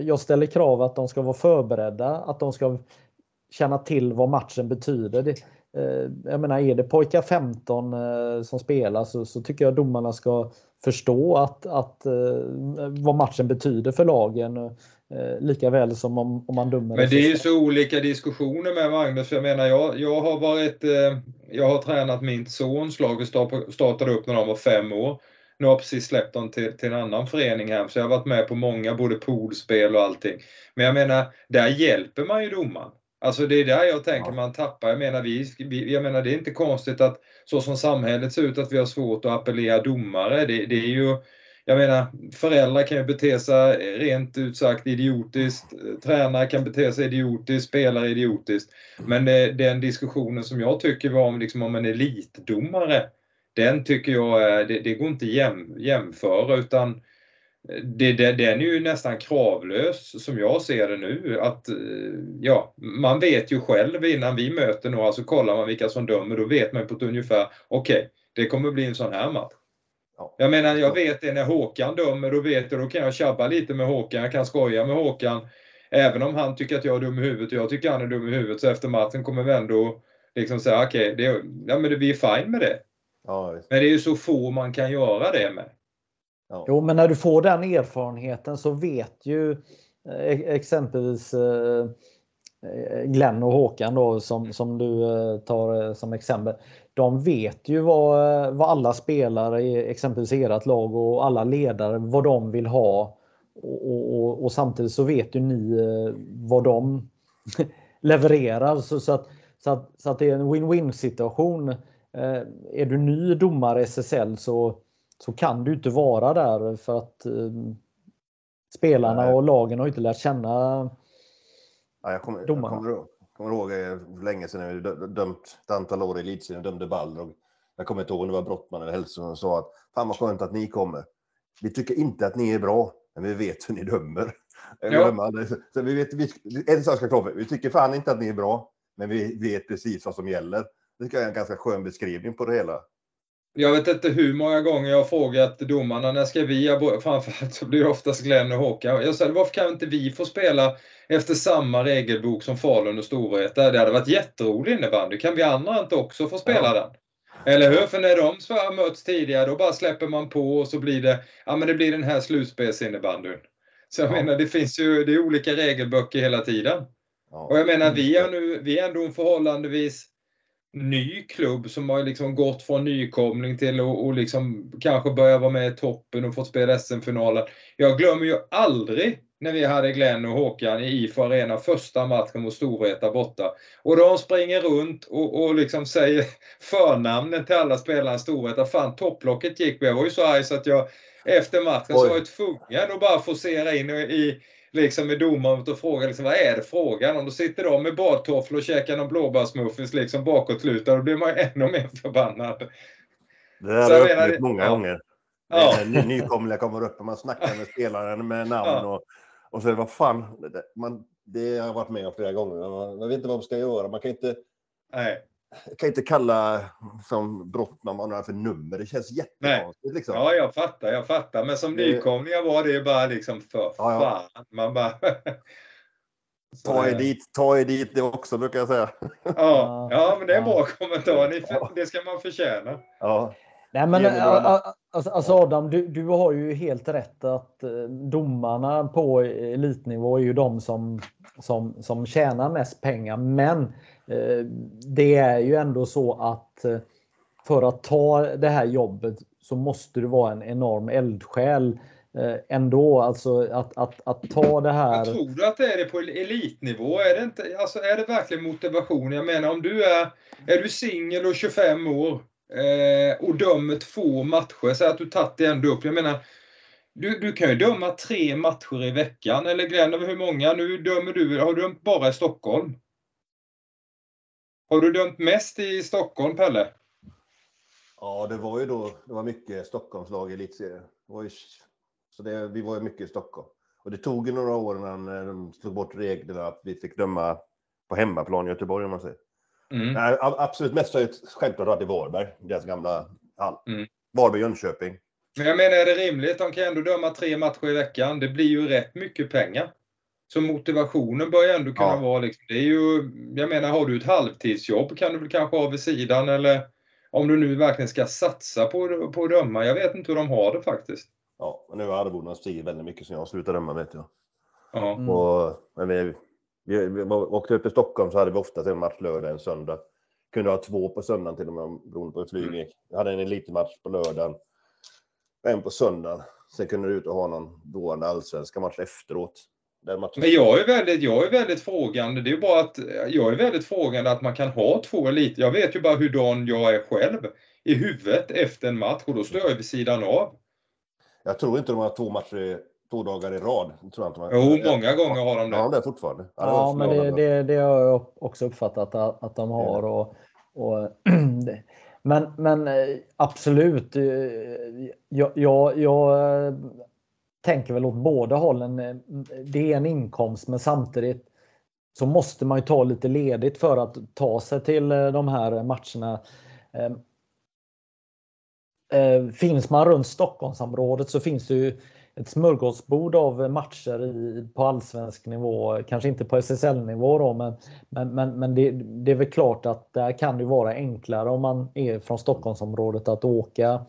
Jag ställer krav att de ska vara förberedda, att de ska känna till vad matchen betyder. Det, eh, jag menar, är det pojkar 15 eh, som spelar så, så tycker jag domarna ska förstå att, att, eh, vad matchen betyder för lagen. Lika väl som om, om man dömer. Men det är ju så olika diskussioner med Magnus. Jag menar, jag, jag har varit, jag har tränat min sons lag. Vi startade upp när de var fem år. Nu har jag precis släppt dem till, till en annan förening här, så jag har varit med på många, både poolspel och allting. Men jag menar, där hjälper man ju domaren. Alltså det är där jag tänker man tappar. Jag menar, vi, jag menar det är inte konstigt att så som samhället ser ut att vi har svårt att appellera domare. Det, det är ju, jag menar, föräldrar kan ju bete sig rent ut sagt idiotiskt, tränare kan bete sig idiotiskt, spelare idiotiskt. Men det, den diskussionen som jag tycker var om, liksom, om en elitdomare, den tycker jag det, det går inte jäm, jämföra utan det, det, den är ju nästan kravlös som jag ser det nu. Att, eh, ja, man vet ju själv innan vi möter några så kollar man vilka som dömer. Då vet man på ett ungefär, okej, okay, det kommer bli en sån här match. Ja. Jag menar, jag vet det när Håkan dömer, då vet jag, då kan jag tjabba lite med Håkan, jag kan skoja med Håkan. Även om han tycker att jag är dum i huvudet och jag tycker han är dum i huvudet, så efter matchen kommer vi ändå liksom säga, okej, okay, ja, men vi är fine med det. Ja, men det är ju så få man kan göra det med. Ja. Jo, men när du får den erfarenheten så vet ju eh, exempelvis eh, Glenn och Håkan då som, som du tar som exempel. De vet ju vad, vad alla spelare i exempelvis ert lag och alla ledare vad de vill ha. Och, och, och samtidigt så vet ju ni vad de [LAUGHS] levererar. Så, så, att, så, att, så att det är en win-win situation. Är du ny domare i SSL så så kan du inte vara där för att eh, spelarna Nej. och lagen har inte lärt känna ja, jag kommer, domarna. Jag kommer, kommer ihåg för länge sedan när vi dömt ett antal år i elitserien, dömde Balrog. Jag kommer inte ihåg om det var Brottman eller Hellström som sa att fan vad skönt att ni kommer. Vi tycker inte att ni är bra, men vi vet hur ni dömer. [LAUGHS] Ja. Så vi vet, vi, en sak ska klart vi tycker fan inte att ni är bra, men vi vet precis vad som gäller. Det är en ganska skön beskrivning på det hela. Jag vet inte hur många gånger jag har frågat domarna när ska vi, framförallt så blir det oftast Glenn och Håkan. Jag sa varför kan inte vi få spela efter samma regelbok som Falun och Storvreta? Det hade varit jätterolig innebandy. Kan vi andra inte också få spela ja. den? Eller hur? För när de har mötts tidigare då bara släpper man på och så blir det, ja men det blir den här slutspelsinnebandyn. Så jag ja. menar det finns ju, det är olika regelböcker hela tiden. Ja. Och jag menar vi är nu, vi är ändå en förhållandevis ny klubb som har liksom gått från nykomling till att liksom kanske börja vara med i toppen och fått spela SM-finalen. Jag glömmer ju aldrig när vi hade Glenn och Håkan i IFO Arena första matchen mot Storvreta borta. Och de springer runt och, och liksom säger [LAUGHS] förnamnen till alla spelarna i Storvreta. Fan, topplocket gick. Jag var ju så arg så att jag efter matchen Oj. så var jag tvungen att bara forcera in i liksom med domaren och frågar liksom, vad är det frågan om? Då sitter de med badtofflor och käkar någon blåbärsmuffins liksom bakåtlutad. Då blir man [LAUGHS] ännu mer förbannad. Det har jag upplevt det, många ja. gånger. [LAUGHS] Ja. Nykomlingar kommer upp och man snackar med spelaren med namn ja. och, och så vad fan, man, det har jag varit med om flera gånger. Man vet inte vad man ska göra. Man kan inte... Nej. Jag kan inte kalla som Brottman några för nummer. Det känns jättekonstigt. Liksom. Ja, jag fattar, jag fattar. Men som nykomlingar var det bara liksom för ja, ja. fan. Man bara... [LAUGHS] ta er dit, ta er dit det också brukar jag säga. Ja, ja men det är en bra kommentar. Det ska man förtjäna. Ja. Nej, men, alltså, alltså Adam, du, du har ju helt rätt att eh, domarna på elitnivå är ju de som, som, som tjänar mest pengar. Men Eh, det är ju ändå så att eh, för att ta det här jobbet så måste du vara en enorm eldsjäl eh, ändå. Alltså att, att, att ta det här. Jag tror du att det är det på elitnivå? Är det, inte, alltså är det verkligen motivation? Jag menar om du är, är du singel och 25 år eh, och dömer två matcher, så att du tagit det ändå upp. Jag menar, du, du kan ju döma tre matcher i veckan. Eller Glenn, hur många? Nu dömer du, har du dömt bara i Stockholm? Har du dömt mest i Stockholm, Pelle? Ja, det var ju då, det var mycket Stockholmslag i elitserien. Så det, vi var ju mycket i Stockholm. Och det tog ju några år innan eh, de tog bort reglerna att vi fick döma på hemmaplan i Göteborg, om man säger. Mm. Nej, absolut mest har jag självklart varit i Varberg, deras gamla hall. Mm. Varberg-Jönköping. Men jag menar, är det rimligt? De kan ändå döma tre matcher i veckan. Det blir ju rätt mycket pengar. Så motivationen bör ju ändå kunna ja. vara liksom, det är ju, jag menar har du ett halvtidsjobb kan du väl kanske ha vid sidan eller om du nu verkligen ska satsa på, på att döma. Jag vet inte hur de har det faktiskt. Ja, men nu har arvodena stigit väldigt mycket sen jag slutade döma vet jag. Ja. Mm. Och, men vi, vi, vi, åkte upp i Stockholm så hade vi oftast en match lördag, en söndag. Kunde ha två på söndagen till och med beroende på hur flyget mm. gick. Jag hade en elitmatch på lördagen, en på söndagen. Sen kunde du ut och ha någon dåande allsvenska match efteråt. Men jag är, väldigt, jag är väldigt frågande. Det är bara att jag är väldigt frågande att man kan ha två elit. Jag vet ju bara hur dan jag är själv i huvudet efter en match och då står jag vid sidan av. Jag tror inte de har två matcher två dagar i rad. tror jag inte man... Jo, många gånger har de det. Ja, det fortfarande. Ja, ja men det, det, det, har jag också uppfattat att, att de har. Och, och [CLEARS THROAT] men, men eh, absolut, eh, jag, jag, jag tänker väl åt båda hållen. Eh, det är en inkomst men samtidigt så måste man ju ta lite ledigt för att ta sig till eh, de här matcherna. Ehm, eh, finns man runt Stockholmsområdet så finns det ju ett smörgåsbord av matcher i, på allsvensk nivå, kanske inte på SSL-nivå då, men, men, men, men det, det, är väl klart att där kan det vara enklare om man är från Stockholmsområdet att åka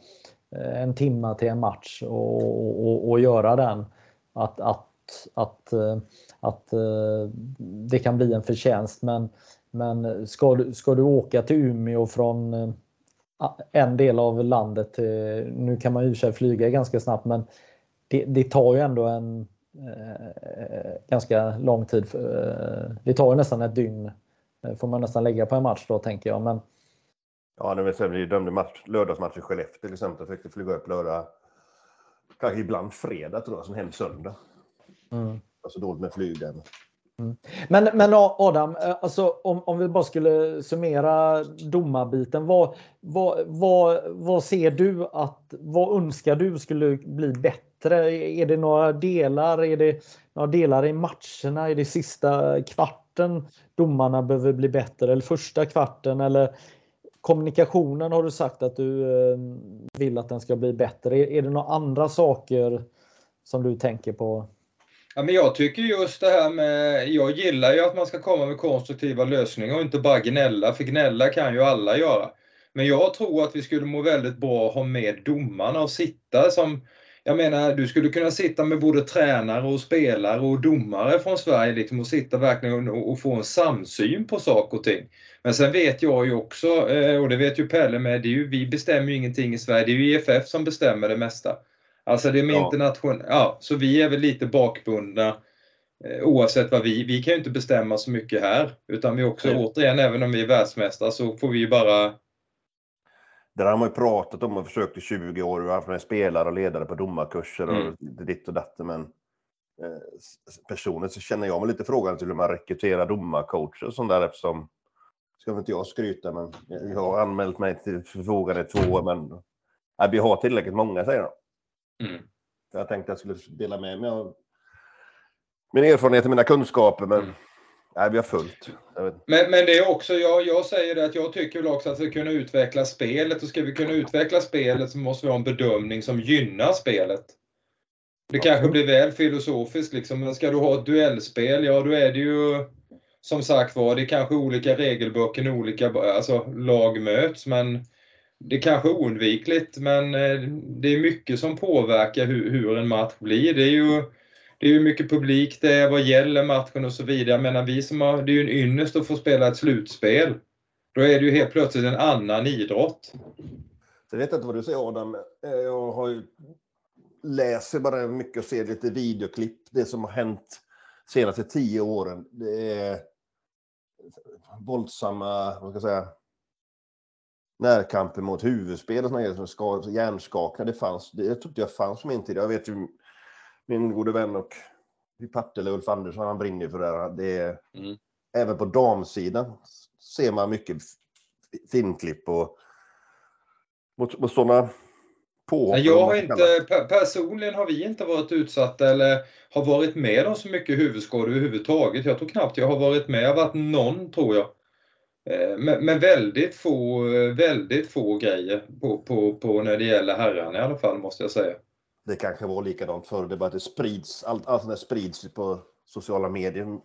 Eh, en timma till en match och, och, och göra den. Att, att, att, eh, att eh, det kan bli en förtjänst. Men, men ska, du, ska du åka till Umeå från en del av landet, nu kan man ju sig flyga ganska snabbt men det, det tar ju ändå en eh, ganska lång tid. Det tar ju nästan ett dygn får man nästan lägga på en match då tänker jag. Men Ja, när vi dömde match, lördagsmatch i Skellefteå till exempel. Det flyga upp lördag, kanske ibland fredag tror jag, som hem söndag. Mm. Alltså dåligt med flyg där. Mm. Men, men Adam, alltså, om, om vi bara skulle summera domarbiten. Vad, vad, vad, vad ser du att, vad önskar du skulle bli bättre? Är det några delar? Är det några delar i matcherna? Är det sista kvarten domarna behöver bli bättre? Eller första kvarten? Eller kommunikationen har du sagt att du eh, vill att den ska bli bättre. Är det några andra saker som du tänker på? Ja, men jag tycker just det här med, jag gillar ju att man ska komma med konstruktiva lösningar och inte bara gnälla, för gnälla kan ju alla göra. Men jag tror att vi skulle må väldigt bra att ha med domarna och sitta som, jag menar, du skulle kunna sitta med både tränare och spelare och domare från Sverige liksom, och sitta verkligen och, och få en samsyn på saker och ting. Men sen vet jag ju också, eh, och det vet ju Pelle med, det är ju, vi bestämmer ju ingenting i Sverige, det är ju EFF som bestämmer det mesta. Alltså det med ja. internation, ja, så vi är väl lite bakbundna eh, oavsett vad vi, vi kan ju inte bestämma så mycket här, utan vi också, Nej. återigen, även om vi är världsmästare så får vi ju bara det har man ju pratat om och försökt i 20 år. Har haft med spelare och ledare på domarkurser och mm. ditt och datt. Men eh, personligen så känner jag mig lite frågan till hur man rekryterar domarcoacher och sånt där eftersom ska väl inte jag skryta, men jag har anmält mig till förfogande två år, men nej, vi har tillräckligt många, säger de. Mm. Jag tänkte att jag skulle dela med mig av min erfarenhet och mina kunskaper, men mm. nej, vi har fullt. Men, men det är också, jag, jag säger det att jag tycker väl också att vi ska kunna utveckla spelet och ska vi kunna utveckla spelet så måste vi ha en bedömning som gynnar spelet. Det kanske blir väl filosofiskt liksom, men ska du ha ett duellspel, ja då är det ju som sagt var, det är kanske olika regelböcker när olika alltså, lag möts, men det är kanske oundvikligt, men eh, det är mycket som påverkar hur, hur en match blir. Det är ju det är hur mycket publik det är, vad gäller matchen och så vidare. Jag menar, vi som har, det är ju en ynnest att få spela ett slutspel. Då är det ju helt plötsligt en annan idrott. Jag vet inte vad du säger Adam. Eh, jag har ju, läser bara mycket och ser lite videoklipp. Det som har hänt senaste tio åren. Det är våldsamma, vad ska jag säga, närkamper mot huvudspel och sådana som hjärnskakningar. Det fanns, det, jag tror inte jag fanns på min tid. Jag vet ju min gode vän och i Partille, Ulf Andersson, han brinner för det här. Det är, mm. Även på damsidan ser man mycket filmklipp och mot, mot sådana på. Jag har inte, personligen har vi inte varit utsatta eller har varit med om så mycket huvudskador överhuvudtaget. Jag tror knappt jag har varit med. Jag har varit någon, tror jag. Eh, men, men väldigt få, väldigt få grejer på, på, på när det gäller herrarna i alla fall, måste jag säga. Det kanske var likadant förr, det bara att det sprids, allt, allt det sprids på sociala medier.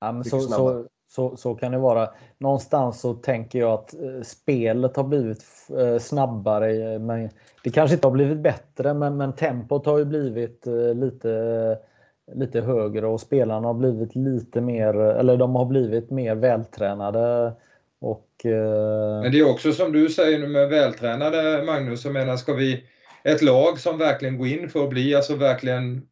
Ja, men så, så, så, så kan det vara. Någonstans så tänker jag att eh, spelet har blivit eh, snabbare. Eh, men det kanske inte har blivit bättre, men, men tempot har ju blivit eh, lite, eh, lite högre och spelarna har blivit lite mer, eh, eller de har blivit mer vältränade. Och, men det är också som du säger nu med vältränade Magnus, jag menar ska vi ett lag som verkligen går in för att bli, alltså verkligen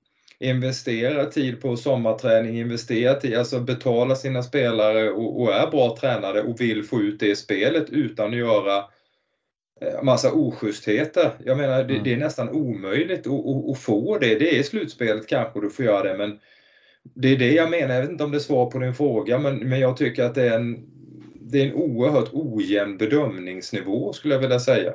investera tid på sommarträning, investera tid, alltså betala sina spelare och, och, är bra tränare och vill få ut det i spelet utan att göra eh, massa oschystheter. Jag menar, det, mm. det är nästan omöjligt att, att, att, få det. Det är slutspelet kanske du får göra det, men det är det jag menar. Jag vet inte om det är svar på din fråga, men, men jag tycker att det är en, det är en oerhört ojämn bedömningsnivå skulle jag vilja säga.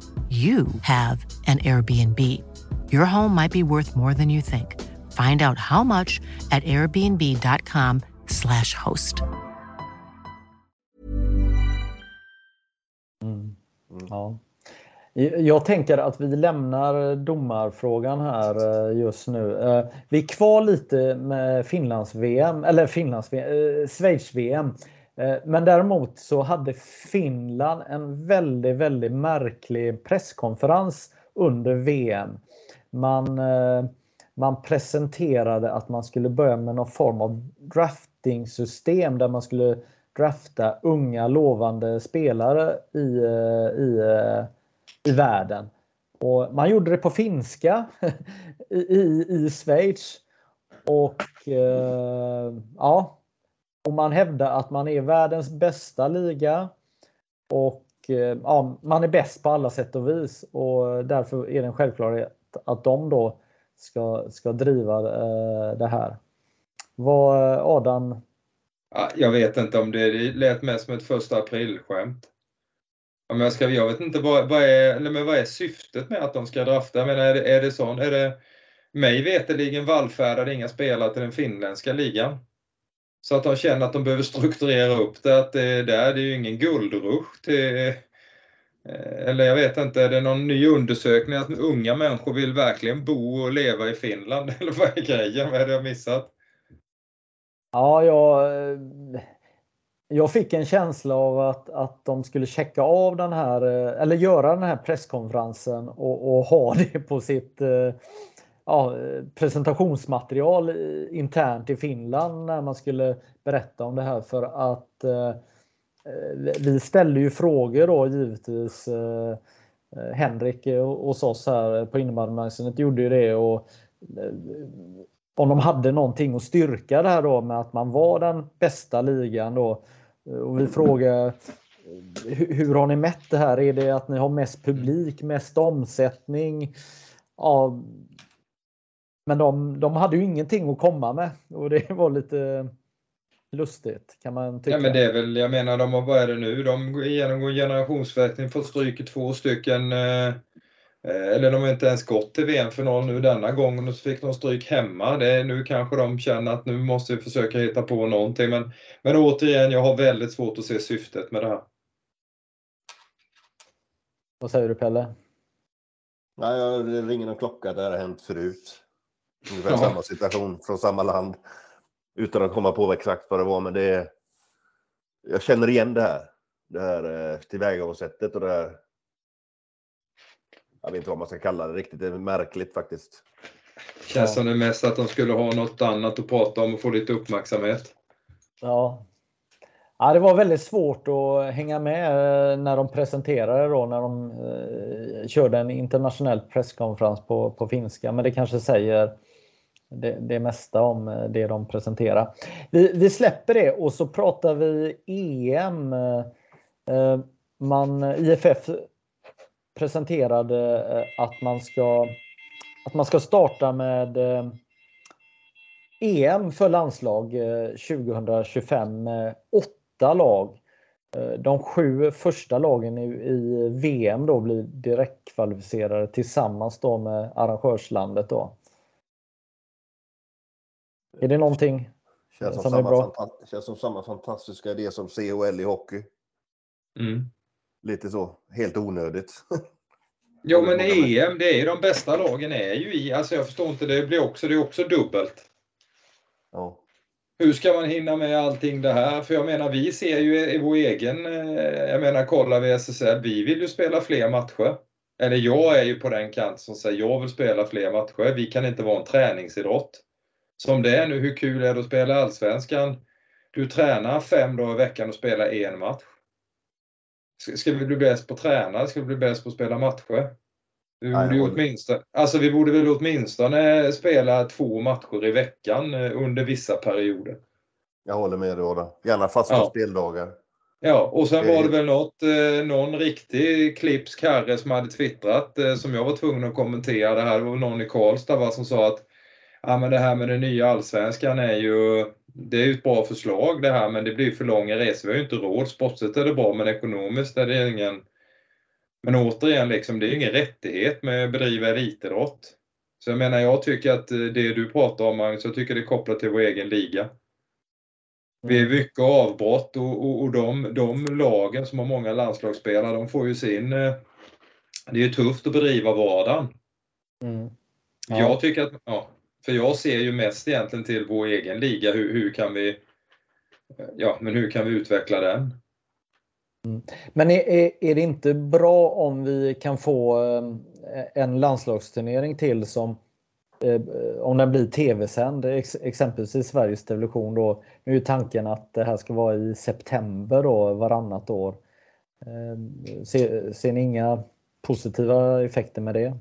you have an Airbnb. Your home might be worth more than you think. Find out how much at airbnb.com/slash host. Mm. Ja. Jag tänker att vi lämnar domarfrågan här eh, just nu. Eh, vi är kvar lite med Finlands-VM, eller Finlands eh, Schweiz-VM. Eh, men däremot så hade Finland en väldigt, väldigt märklig presskonferens under VM. Man, eh, man presenterade att man skulle börja med någon form av drafting-system där man skulle drafta unga lovande spelare i, eh, i, i världen. Och man gjorde det på finska [LAUGHS] i, i, i Schweiz. Och eh, ja, och man hävdar att man är världens bästa liga. Och eh, ja, man är bäst på alla sätt och vis. Och därför är det en självklarhet att de då ska, ska driva eh, det här. Vad eh, Adam? Jag vet inte om det, det lät mest som ett första aprilskämt. Om jag, ska, jag vet inte vad, vad, är, eller men vad är syftet med att de ska drafta? Jag menar, är det, är det sån, är det mig veterligen vallfärdar inga spelare till den finländska ligan. Så att de känner att de behöver strukturera upp det, att det där, det är ju ingen guldrusch. till eh, eller jag vet inte, är det någon ny undersökning att unga människor vill verkligen bo och leva i Finland? [LAUGHS] Eller vad är grejen? Vad är det jag missat? Ja, jag, eh, jag fick en känsla av att, att de skulle checka av den här, eh, eller göra den här presskonferensen och, och ha det på sitt eh, ja, presentationsmaterial eh, internt i Finland när man skulle berätta om det här för att eh, eh vi ställde ju frågor då givetvis. Eh, eh Henrik hos oss här på innebandymagasinet gjorde ju det och eh, om de hade någonting att styrka det här då med att man var den bästa ligan då. Och vi frågade, hur, hur har ni mätt det här? Är det att ni har mest publik, mest omsättning? Ja, men de, de hade ju ingenting att komma med och det var lite lustigt kan man tycka. Ja men det är väl, jag menar de har, vad är det nu, de går igenom en generationsväxling, fått stryk i två stycken eh, eh, eller de har inte ens gått till VM-final nu denna gången och så fick de stryk hemma. Det är, nu kanske de känner att nu måste vi försöka hitta på någonting men, men återigen, jag har väldigt svårt att se syftet med det här. Vad säger du Pelle? Nej, jag- det ringer någon klocka det här har hänt förut. Ungefär Ja. samma situation från samma land. Utan att komma på exakt vad det var, men det är... Jag känner igen det här. Det här eh, tillvägagångssättet och det här... Jag vet inte vad man ska kalla det riktigt. Det är märkligt faktiskt. Känns som det mest att de skulle ha något annat att prata om och få lite uppmärksamhet. Ja. ja, det var väldigt svårt att hänga med eh, när de presenterade då när de eh, körde en internationell presskonferens på, på finska. Men det kanske säger det, det mesta om eh, det de presenterar. Vi, vi släpper det och så pratar vi EM. Eh, eh, man, IFF presenterade att man ska att man ska starta med EM för landslag 2025 med åtta lag. De sju första lagen i, i VM då blir direktkvalificerade tillsammans då med arrangörslandet. Då. Är det någonting? Känns som, Som är samma, bra. fanta- känns som samma fantastiska idé som CHL i hockey. Mm. Lite så. Helt onödigt. [LAUGHS] Jo men EM, det är ju de bästa lagen är ju i, alltså jag förstår inte, det blir också, det är också dubbelt. ja. Hur ska man hinna med allting det här? För jag menar, vi ser ju i vår egen, eh, jag menar kollar vi SSL, vi vill ju spela fler matcher. Eller jag är ju på den kant som säger jag vill spela fler matcher. Vi kan inte vara en träningsidrott. Som det är nu, hur kul är det att spela Allsvenskan? Du tränar fem dagar i veckan och spelar en match. Ska vi bli bäst på att träna? Ska vi bli bäst på att spela matcher? Vi borde, ju åtminstone, alltså vi borde väl åtminstone spela två matcher i veckan eh, under vissa perioder. Jag håller med dig Adam. Gärna fasta ja. speldagar. Ja, och sen var det väl något, eh, någon riktig Clips Karre som hade twittrat eh, som jag var tvungen att kommentera. Det här det var någon i Karlstad va, som sa att ja, men det här med den nya allsvenskan är ju det är ju ett bra förslag det här men det blir för långa resor. Vi har ju inte råd. Sportsligt är det bra men ekonomiskt är det ingen... Men återigen, liksom, det är ingen rättighet med att bedriva elitidrott. Så jag menar, jag tycker att det du pratar om Magnus, jag tycker det är kopplat till vår egen liga. Vi är mm. mycket avbrott och, och, och de, de lagen som har många landslagsspelare, de får ju sin... Eh, det är ju tufft att bedriva vardagen. Mm. Ja. Jag tycker att, ja, för jag ser ju mest egentligen till vår egen liga, hur, hur kan vi Ja, men hur kan vi utveckla den? Mm. Men är, är det inte bra om vi kan få eh, en landslagsturnering till som eh, om den blir tv-sänd, exempelvis i Sveriges Television då. Nu är tanken att det här ska vara i september då, varannat år. Eh, ser, ser ni inga positiva effekter med det?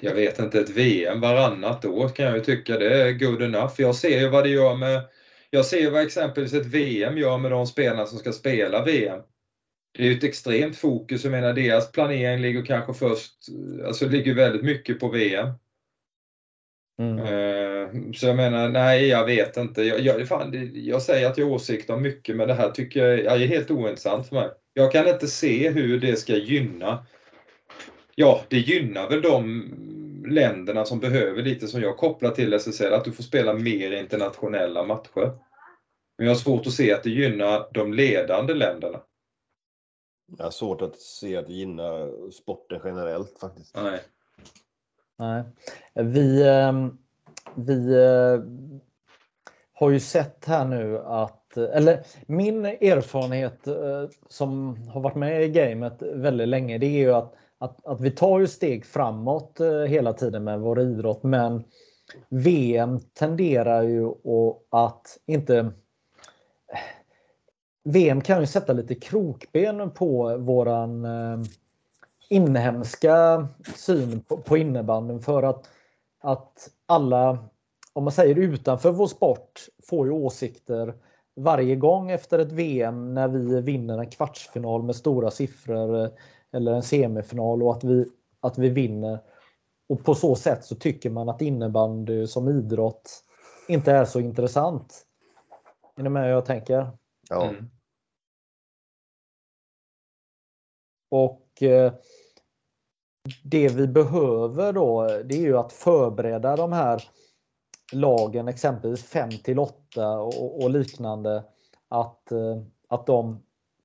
Jag vet inte, ett VM varannat år kan jag ju tycka det är good enough. Jag ser ju vad det gör med, jag ser vad exempelvis ett VM gör med de spelarna som ska spela VM. Det är ju ett extremt fokus, jag menar deras planering ligger kanske först, alltså ligger väldigt mycket på VM. Mm. Uh, så jag menar, nej jag vet inte. Jag, jag, fan, jag säger att jag har åsikter om mycket men det här tycker jag är helt ointressant för mig. Jag kan inte se hur det ska gynna ja, det gynnar väl de länderna som behöver lite som jag kopplar till SSL, att du får spela mer internationella matcher. Men jag har svårt att se att det gynnar de ledande länderna. Jag har svårt att se att det gynnar sporten generellt faktiskt. Nej. Nej. Vi, ehm, vi eh, har ju sett här nu att, eller min erfarenhet eh, som har varit med i gamet väldigt länge, det är ju att att, att vi tar ju steg framåt eh, hela tiden med vår idrott men VM tenderar ju att inte eh, VM kan ju sätta lite krokben på våran eh, inhemska syn på, på innebandyn för att, att alla, om man säger utanför vår sport, får ju åsikter varje gång efter ett VM när vi vinner en kvartsfinal med stora siffror eller en semifinal och att vi, att vi vinner. Och på så sätt så tycker man att innebandy som idrott inte är så intressant. Är ni med hur jag tänker? Ja. Mm. Och eh, det vi behöver då, det är ju att förbereda de här lagen, exempelvis 5 till 8 och, och liknande, att, eh, att de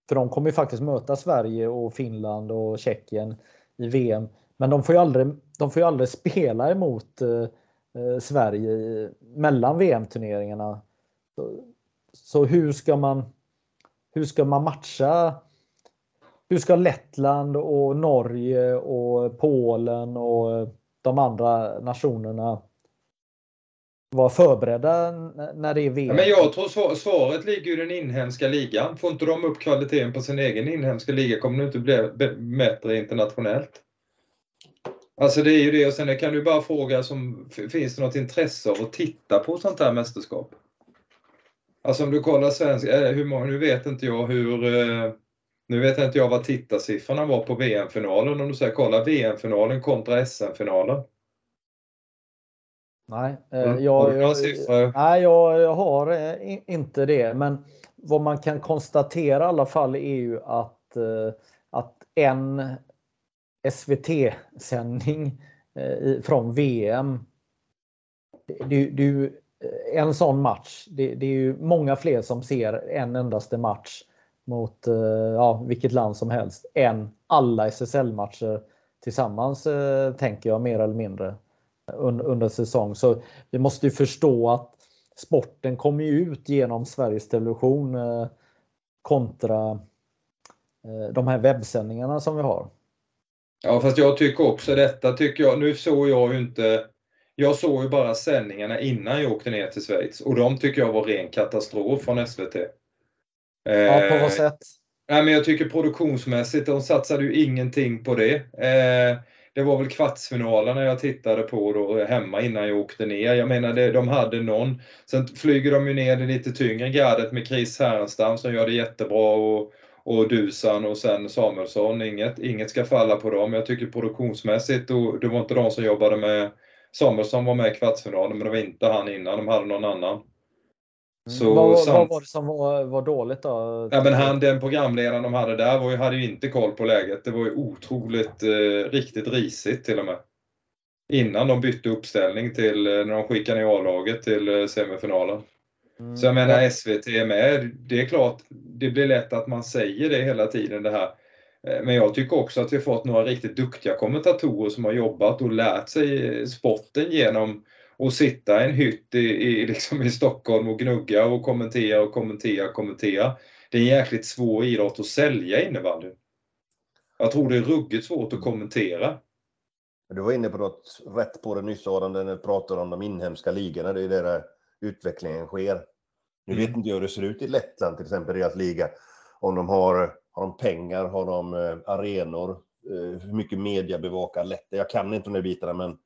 för de kommer ju faktiskt möta Sverige och Finland och Tjeckien i VM. Men de får ju aldrig, de får ju aldrig spela emot eh, eh Sverige i, mellan VM-turneringarna. Så, så, hur ska man hur ska man matcha? Hur ska Lettland och Norge och Polen och de andra nationerna vara förberedda när det är VM. Ja, men jag tror svaret ligger i den inhemska ligan. Får inte de upp kvaliteten på sin egen inhemska liga kommer det inte bli bättre internationellt. Alltså det är ju det och sen kan du bara fråga som, finns det något intresse av att titta på sånt här mästerskap? Alltså om du kollar svensk, eh, hur många, nu vet inte jag hur eh, nu vet inte jag vad tittarsiffrorna var på VM-finalen om du säger kolla VM-finalen kontra SM-finalen. Nej, eh, mm. jag, jag, nej jag, har eh, inte det. Men vad man kan konstatera i alla fall är ju att, eh, att en SVT-sändning från VM. Det, det, en sån match. Det, det, är ju många fler som ser en endaste match mot ja, vilket land som helst än alla SSL-matcher tillsammans tänker jag mer eller mindre under säsong. Så vi måste ju förstå att sporten kommer ju ut genom Sveriges Television eh, kontra eh, de här webbsändningarna som vi har. Ja, fast jag tycker också detta, tycker jag. Nu såg jag ju inte jag såg ju bara sändningarna innan jag åkte ner till Schweiz och de tycker jag var ren katastrof från SVT. Ja, på vad eh, sätt? Nej, men jag tycker produktionsmässigt, de satsade ju ingenting på det. Eh, det var väl kvartsfinalerna jag tittade på då hemma innan jag åkte ner. Jag menar, det, de hade någon. Sen flyger de ju ner det lite tyngre gardet med Chris Härenstam som gör det jättebra och, och Dusan och sen Samuelsson. Inget, inget ska falla på dem. Jag tycker produktionsmässigt, och det var inte de som jobbade med Samuelsson var med i kvartsfinalen men det var inte han innan, de hade någon annan. Mm. Så vad, samt... vad var det som var, var dåligt då? Ja, men han, den programledaren de hade där var ju, hade ju inte koll på läget. Det var ju otroligt, eh, riktigt risigt till och med. Innan de bytte uppställning till, eh, när de skickade ner A-laget till eh, semifinalen. Mm. Så jag menar SVT är med. Det är klart, det blir lätt att man säger det hela tiden det här. Eh, men jag tycker också att vi fått några riktigt duktiga kommentatorer som har jobbat och lärt sig sporten genom att sitta i en hytt i, i, liksom i Stockholm och gnugga och kommentera och kommentera och kommentera. Det är en jäkligt svår idrott att sälja innebandyn. Jag tror det är ruggigt svårt att kommentera. Du var inne på något rätt på det nyss Adam, när du pratade om de inhemska ligorna. Det är där utvecklingen sker. Nu mm. vet inte jag hur det ser ut i Lettland till exempel, deras liga. Om de har har de pengar? Har de eh, arenor? Eh, hur mycket media bevakar Lettland? Jag kan inte de där bitarna, men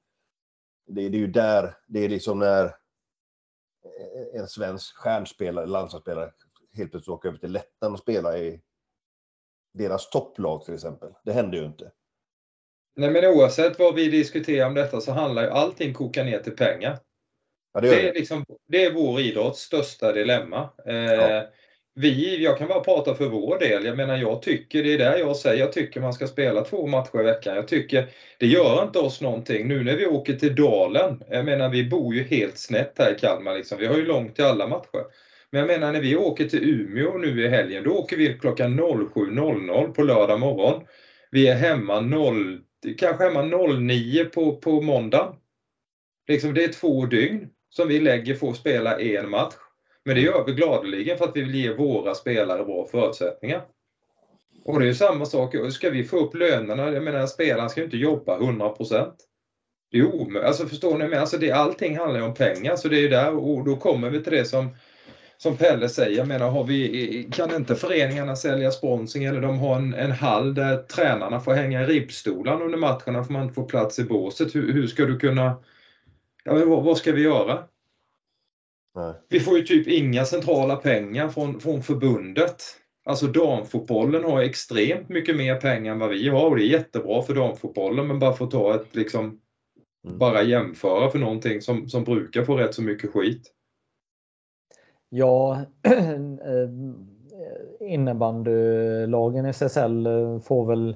det, det, är ju där, det är liksom när en svensk stjärnspelare, landslagsspelare, helt plötsligt åker över till Lettland och spelar i deras topplag till exempel. Det händer ju inte. Nej men oavsett vad vi diskuterar om detta så handlar ju allting koka ner till pengar. Ja, det, det, är liksom, det är vår idrotts största dilemma. Eh, ja vi, jag kan bara prata för vår del. Jag menar, jag tycker, det är där jag säger, jag tycker man ska spela två matcher i veckan. Jag tycker, det gör inte oss någonting. Nu när vi åker till Dalen, jag menar vi bor ju helt snett här i Kalmar liksom. Vi har ju långt till alla matcher. Men jag menar när vi åker till Umeå nu i helgen, då åker vi klockan 07.00 på lördag morgon. Vi är hemma 0, kanske hemma 09 på, på måndag. Liksom det är två dygn som vi lägger för att spela en match. Men det gör vi gladeligen för att vi vill ge våra spelare bra förutsättningar. Och det är samma sak, ska vi få upp lönerna, jag menar spelaren ska ju inte jobba 100 Det är omöjligt, alltså förstår ni? Men alltså det, allting handlar ju om pengar, så det är ju där och då kommer vi till det som som Pelle säger, jag menar, har vi, kan inte föreningarna sälja sponsring eller de har en, en hall där tränarna får hänga i ribbstolar under matcherna för man inte får plats i båset. Hur, hur ska du kunna... Ja, vad, vad ska vi göra? Nej. Vi får ju typ inga centrala pengar från, från förbundet. Alltså damfotbollen har extremt mycket mer pengar än vad vi har och det är jättebra för damfotbollen men bara för att ta ett liksom mm. bara jämföra för någonting som, som brukar få rätt så mycket skit. Ja, [CLEARS THROAT] eh, innebandylagen i SSL får väl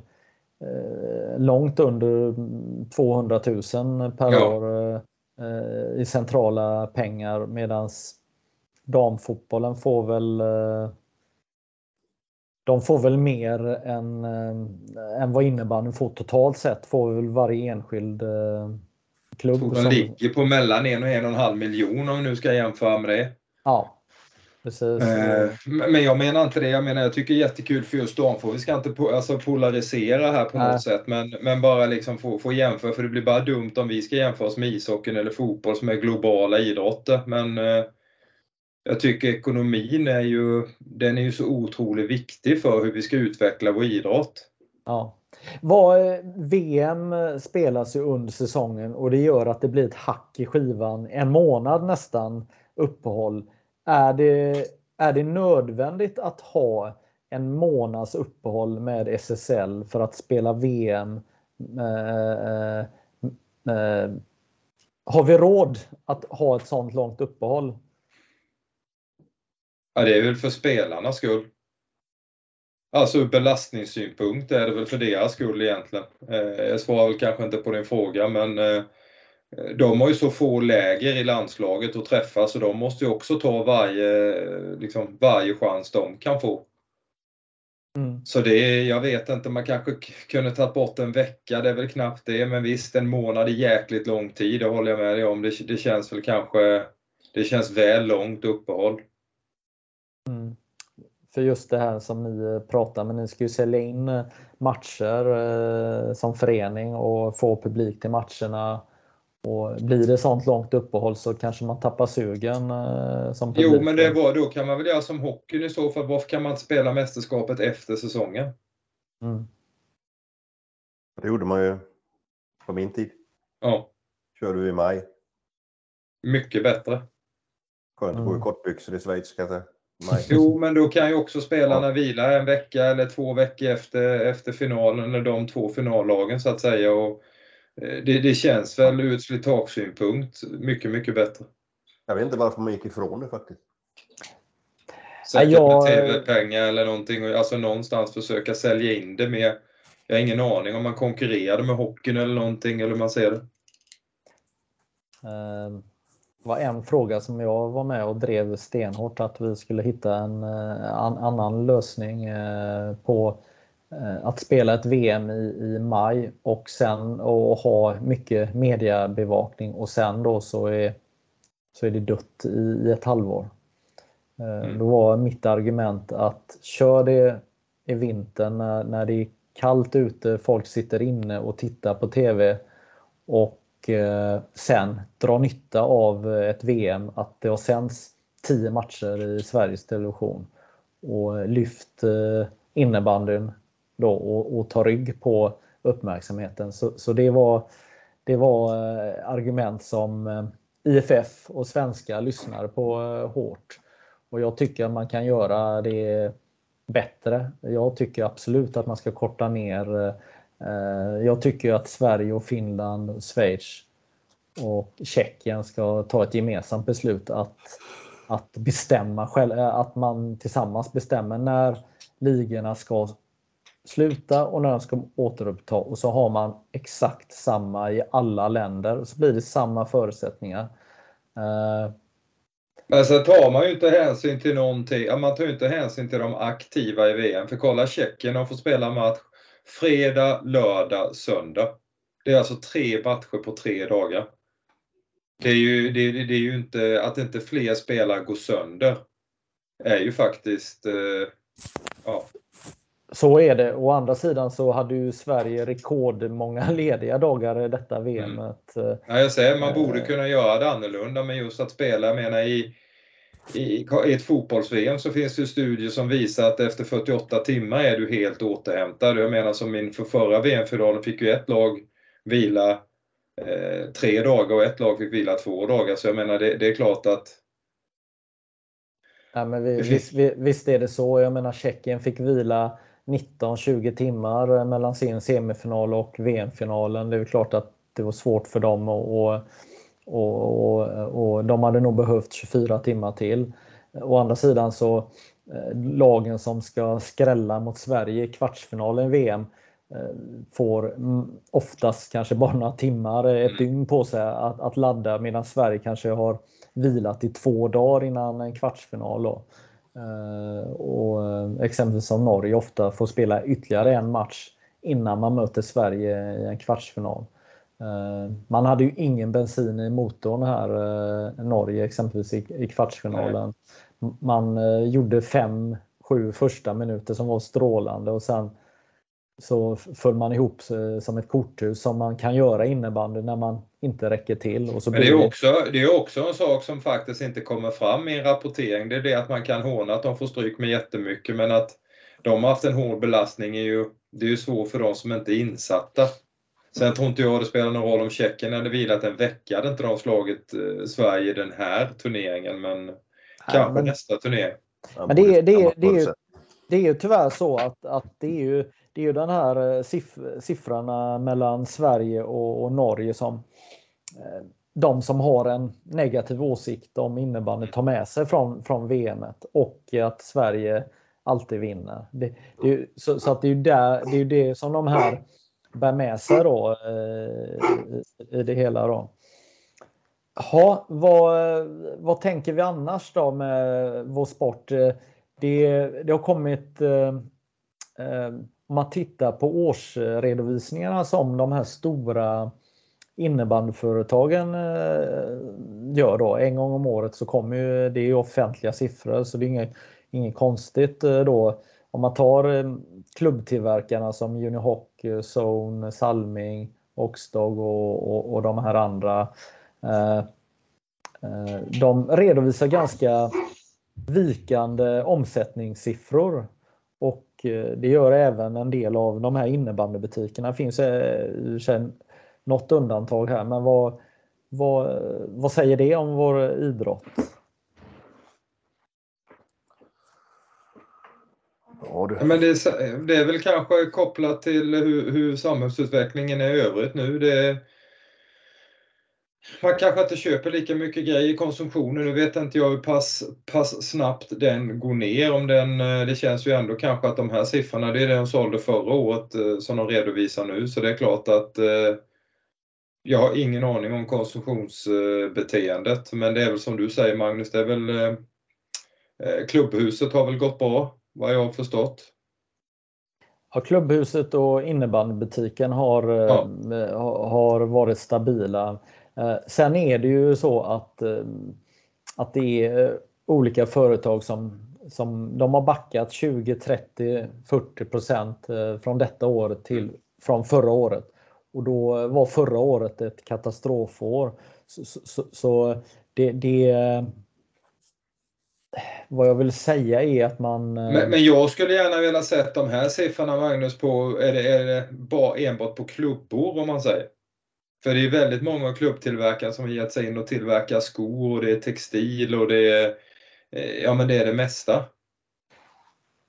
eh, långt under 200 000 per ja. år Eh, i centrala pengar medan damfotbollen får väl eh, de får väl mer än, äh, än vad innebandyn får totalt sett. Får väl varje enskild klubb. de som... ligger på mellan en och en och en halv miljon om vi nu ska jämföra med det. Ja, Precis. Eh, men jag menar inte det. Jag menar jag tycker jättekul för just damfotboll. Vi ska inte po alltså polarisera här på Nej. något sätt men, men bara liksom få, få jämföra för det blir bara dumt om vi ska jämföra oss med ishockeyn eller fotboll som är globala idrotter. Men eh, jag tycker ekonomin är ju, den är ju så otroligt viktig för hur vi ska utveckla vår idrott. Ja. Vad, VM spelas ju under säsongen och det gör att det blir ett hack i skivan. En månad nästan uppehåll. Är det, är det nödvändigt att ha en månads uppehåll med SSL för att spela VM? Eh, eh, eh, har vi råd att ha ett sånt långt uppehåll? Ja, det är väl för spelarnas skull. Alltså ur belastningssynpunkt är det väl för deras skull egentligen. Eh, jag svarar väl kanske inte på din fråga men eh, de har ju så få läger i landslaget att träffas så de måste ju också ta varje, liksom, varje chans de kan få. Mm. Så det, jag vet inte, man kanske kunde tagit bort en vecka, det är väl knappt det, men visst en månad är jäkligt lång tid, det håller jag med dig om. Det, det känns väl kanske, det känns väl långt uppehåll. Mm. för just det här som ni pratar men ni ska ju sälja in matcher eh, som förening och få publik till matcherna. Och blir det sånt långt uppehåll så kanske man tappar sugen eh, som publik. Jo, men det var, då kan man väl göra som hockeyn i så fall. Varför kan man inte spela mästerskapet efter säsongen? Mm. Det gjorde man ju på min tid. Ja, Körde vi i maj. mycket bättre. Skönt att gå i Mm. kortbyxor i Schweiz kan jag säga. Maj. Jo, men då kan ju också spelarna vila en vecka eller två veckor efter, efter finalen, eller de två finallagen så att säga. Och det, det känns väl ur ett slitagesynpunkt mycket, mycket bättre. Jag vet inte varför man gick ifrån det faktiskt. Säkert jag- med TV-pengar eller någonting, och alltså någonstans försöka sälja in det med jag har ingen aning om man konkurrerade med hockeyn eller någonting, eller hur man ser det. Eh, Det var en fråga som jag var med och drev stenhårt att vi skulle hitta en eh, an, annan lösning eh, på eh, att spela ett VM i, i maj och sen och ha mycket mediebevakning och sen då så är, så är det dött i, i ett halvår. Eh, Mm. Då var mitt argument att kör det i vintern när, när det är kallt ute, folk sitter inne och tittar på TV och eh, sen dra nytta av eh, ett VM att det har sänds 10 matcher i Sveriges Television och lyft eh, innebandyn då och, och ta rygg på uppmärksamheten. Så, så det var, det var eh, argument som eh, IFF och svenska lyssnar på eh, hårt. Och jag tycker att man kan göra det bättre. Jag tycker absolut att man ska korta ner. Jag tycker att Sverige och Finland, Schweiz och Tjeckien ska ta ett gemensamt beslut att, att bestämma själv, att man tillsammans bestämmer när ligorna ska sluta och när den ska återuppta och så har man exakt samma i alla länder och så blir det samma förutsättningar. Men sen tar man ju inte hänsyn till någonting. Man tar ju inte hänsyn till de aktiva i VM. För kolla Tjeckien, de får spela match fredag, lördag, söndag. Det är alltså tre matcher på tre dagar. Det är ju, det, det det är ju inte, att inte fler spelare går sönder. Är ju faktiskt, eh, ja. Så är det. Å andra sidan så hade ju Sverige rekordmånga [LAUGHS] lediga dagar i detta VM. Att, eh, Ja, jag säger man borde kunna göra det annorlunda, men just att spela, jag menar i, i, i ett fotbolls-VM så finns det ju studier som visar att efter 48 timmar är du helt återhämtad. Jag menar som inför förra VM-finalen fick ju ett lag vila eh, tre dagar och ett lag fick vila två dagar. Så jag menar det, det är klart att Ja, men vi, visst, vi- visst är det så. Jag menar Tjeckien fick vila 19-20 timmar eh, mellan sin semifinal och VM-finalen. Det är klart att det var svårt för dem och, och, och, och, de hade nog behövt 24 timmar till. Å andra sidan så eh, lagen som ska skrälla mot Sverige i kvartsfinalen i VM eh, får mm, oftast kanske bara några timmar, eh, ett dygn på sig att, att ladda medan Sverige kanske har vilat i två dagar innan en kvartsfinal. Då. Eh, och eh, exempelvis som Norge ofta får spela ytterligare en match innan man möter Sverige i en kvartsfinal. Eh, Man hade ju ingen bensin i motorn här, Norge exempelvis i, kvartsfinalen. Man gjorde fem, sju första minuter som var strålande och sen så föll man ihop som ett korthus som man kan göra innebandy när man inte räcker till. Och så Men det är, också, det är också en sak som faktiskt inte kommer fram i en rapportering. Det är det att man kan håna att de får stryk med jättemycket men att de har haft en hård belastning är ju, det är ju svårt för de som inte är insatta. Sen tror inte jag det spelar någon roll om Tjeckien hade vilat en vecka, hade inte de slagit eh, Sverige i den här turneringen men kanske men- nästa turnering. Men det är- det är- stämma det är ju-. Det är ju tyvärr så att, att det är ju det är ju den här eh, siff siffrorna mellan Sverige och, och Norge som eh, de som har en negativ åsikt om innebandy tar med sig från, från VM och att Sverige alltid vinner. Det, det är, ju- så, så att det är ju där, det är ju det som de här bär med sig då eh, i, det hela då. Ja, vad, vad tänker vi annars då med vår sport? Eh, det, det har kommit, eh, eh, om man tittar på årsredovisningarna som de här stora innebandyföretagen eh, gör då. En gång om året så kommer ju, det är ju offentliga siffror så det är inget inget konstigt eh, då. Om man tar eh, klubbtillverkarna som Unihoc, Zone, Salming, Oxdog och, och, och de här andra. De redovisar ganska vikande omsättningssiffror. Och det gör även en del av de här innebandybutikerna. Det finns något undantag här, men vad, vad, vad säger det om vår idrott? Ja, det... Men det, är, det är väl kanske kopplat till hur, hur samhällsutvecklingen är i övrigt nu. Det, man kanske inte köper lika mycket grejer i konsumtionen. Nu vet inte jag hur pass, pass snabbt den går ner. Om den, eh, det känns ju ändå kanske att de här siffrorna, det är det de sålde förra året eh, som de redovisar nu. Så det är klart att eh, jag har ingen aning om konsumtionsbeteendet. Men det är väl som du säger Magnus, det är väl klubbhuset har väl gått bra vad jag har förstått. Ja, klubbhuset och innebandybutiken har, ja. har varit stabila. Eh, sen är det ju så att, eh, att det är eh, olika företag som, som de har backat 20, 30, 40 procent från detta år till från förra året. Och då var förra året ett katastrofår. Så, så, så det, det, vad jag vill säga är att man... Men, men, jag skulle gärna vilja sett de här siffrorna Magnus på, är det, är det enbart på klubbor om man säger? För det är väldigt många klubbtillverkare som har gett sig in och tillverkar skor och det är textil och det är, eh, ja, men det, är det mesta.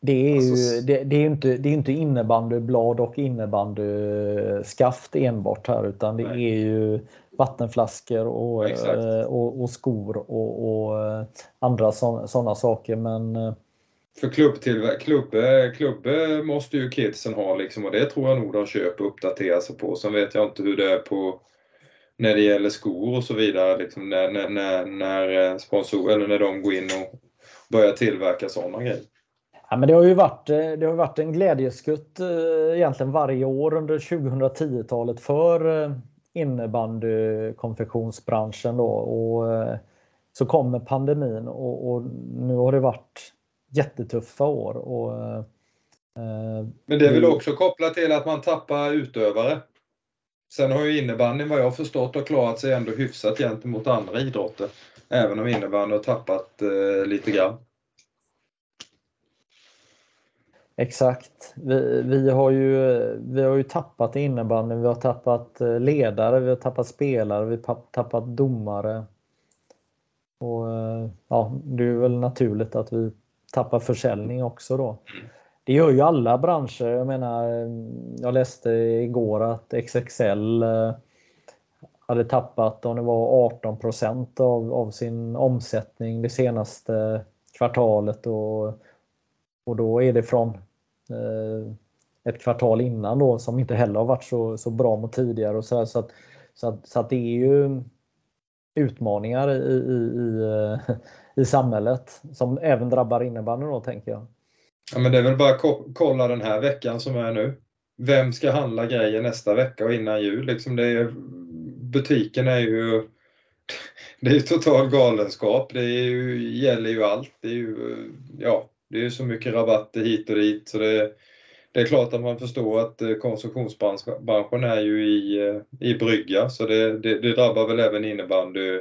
Det är ju alltså, det, det, är inte, det är inte innebandyblad och innebandyskaft enbart här utan det nej. är ju vattenflaskor och, eh, och, och, skor och, och eh, andra sådana saker. Men för klubb, klubb, klubb måste ju kidsen ha liksom och det tror jag nog de köper och uppdaterar sig på. Sen vet jag inte hur det är på när det gäller skor och så vidare, liksom när, när, när, när eh, sponsor, eller när de går in och börjar tillverka sådana grejer. Ja, men det har ju varit, eh, det har varit en glädjeskutt eh, egentligen varje år under 2010-talet för innebandykonfektionsbranschen. Då. Och så kommer pandemin och, och nu har det varit jättetuffa år. Och, eh, Men det är väl också kopplat till att man tappar utövare? Sen har ju innebandyn vad jag förstått har klarat sig ändå hyfsat gentemot andra idrotter. Även om innebandyn har tappat eh, lite grann. Exakt. Vi, vi, har ju, vi har ju tappat innebandyn, vi har tappat eh, ledare, vi har tappat spelare, vi har tappat domare. Och, eh, ja, det är väl naturligt att vi tappar försäljning också då. Det gör ju alla branscher. Jag menar, jag läste igår att XXL eh, hade tappat om det var 18 av, av sin omsättning det senaste kvartalet och, och då är det från eh, ett kvartal innan då som inte heller har varit så, så bra mot tidigare. Och så, så, att, så, att, så att det är ju utmaningar i, i, i, eh, i samhället som även drabbar innebandyn då tänker jag. Ja men det är väl bara ko kolla den här veckan som är nu. Vem ska handla grejer nästa vecka och innan jul? Liksom det är, butiken är ju [LAUGHS] det är ju total galenskap. Det är ju, gäller ju allt. Det är ju, ja, det är så mycket rabatter hit och dit så det, det är klart att man förstår att eh, konsumtionsbranschen är ju i, eh, i brygga så det, det, det drabbar väl även innebandy.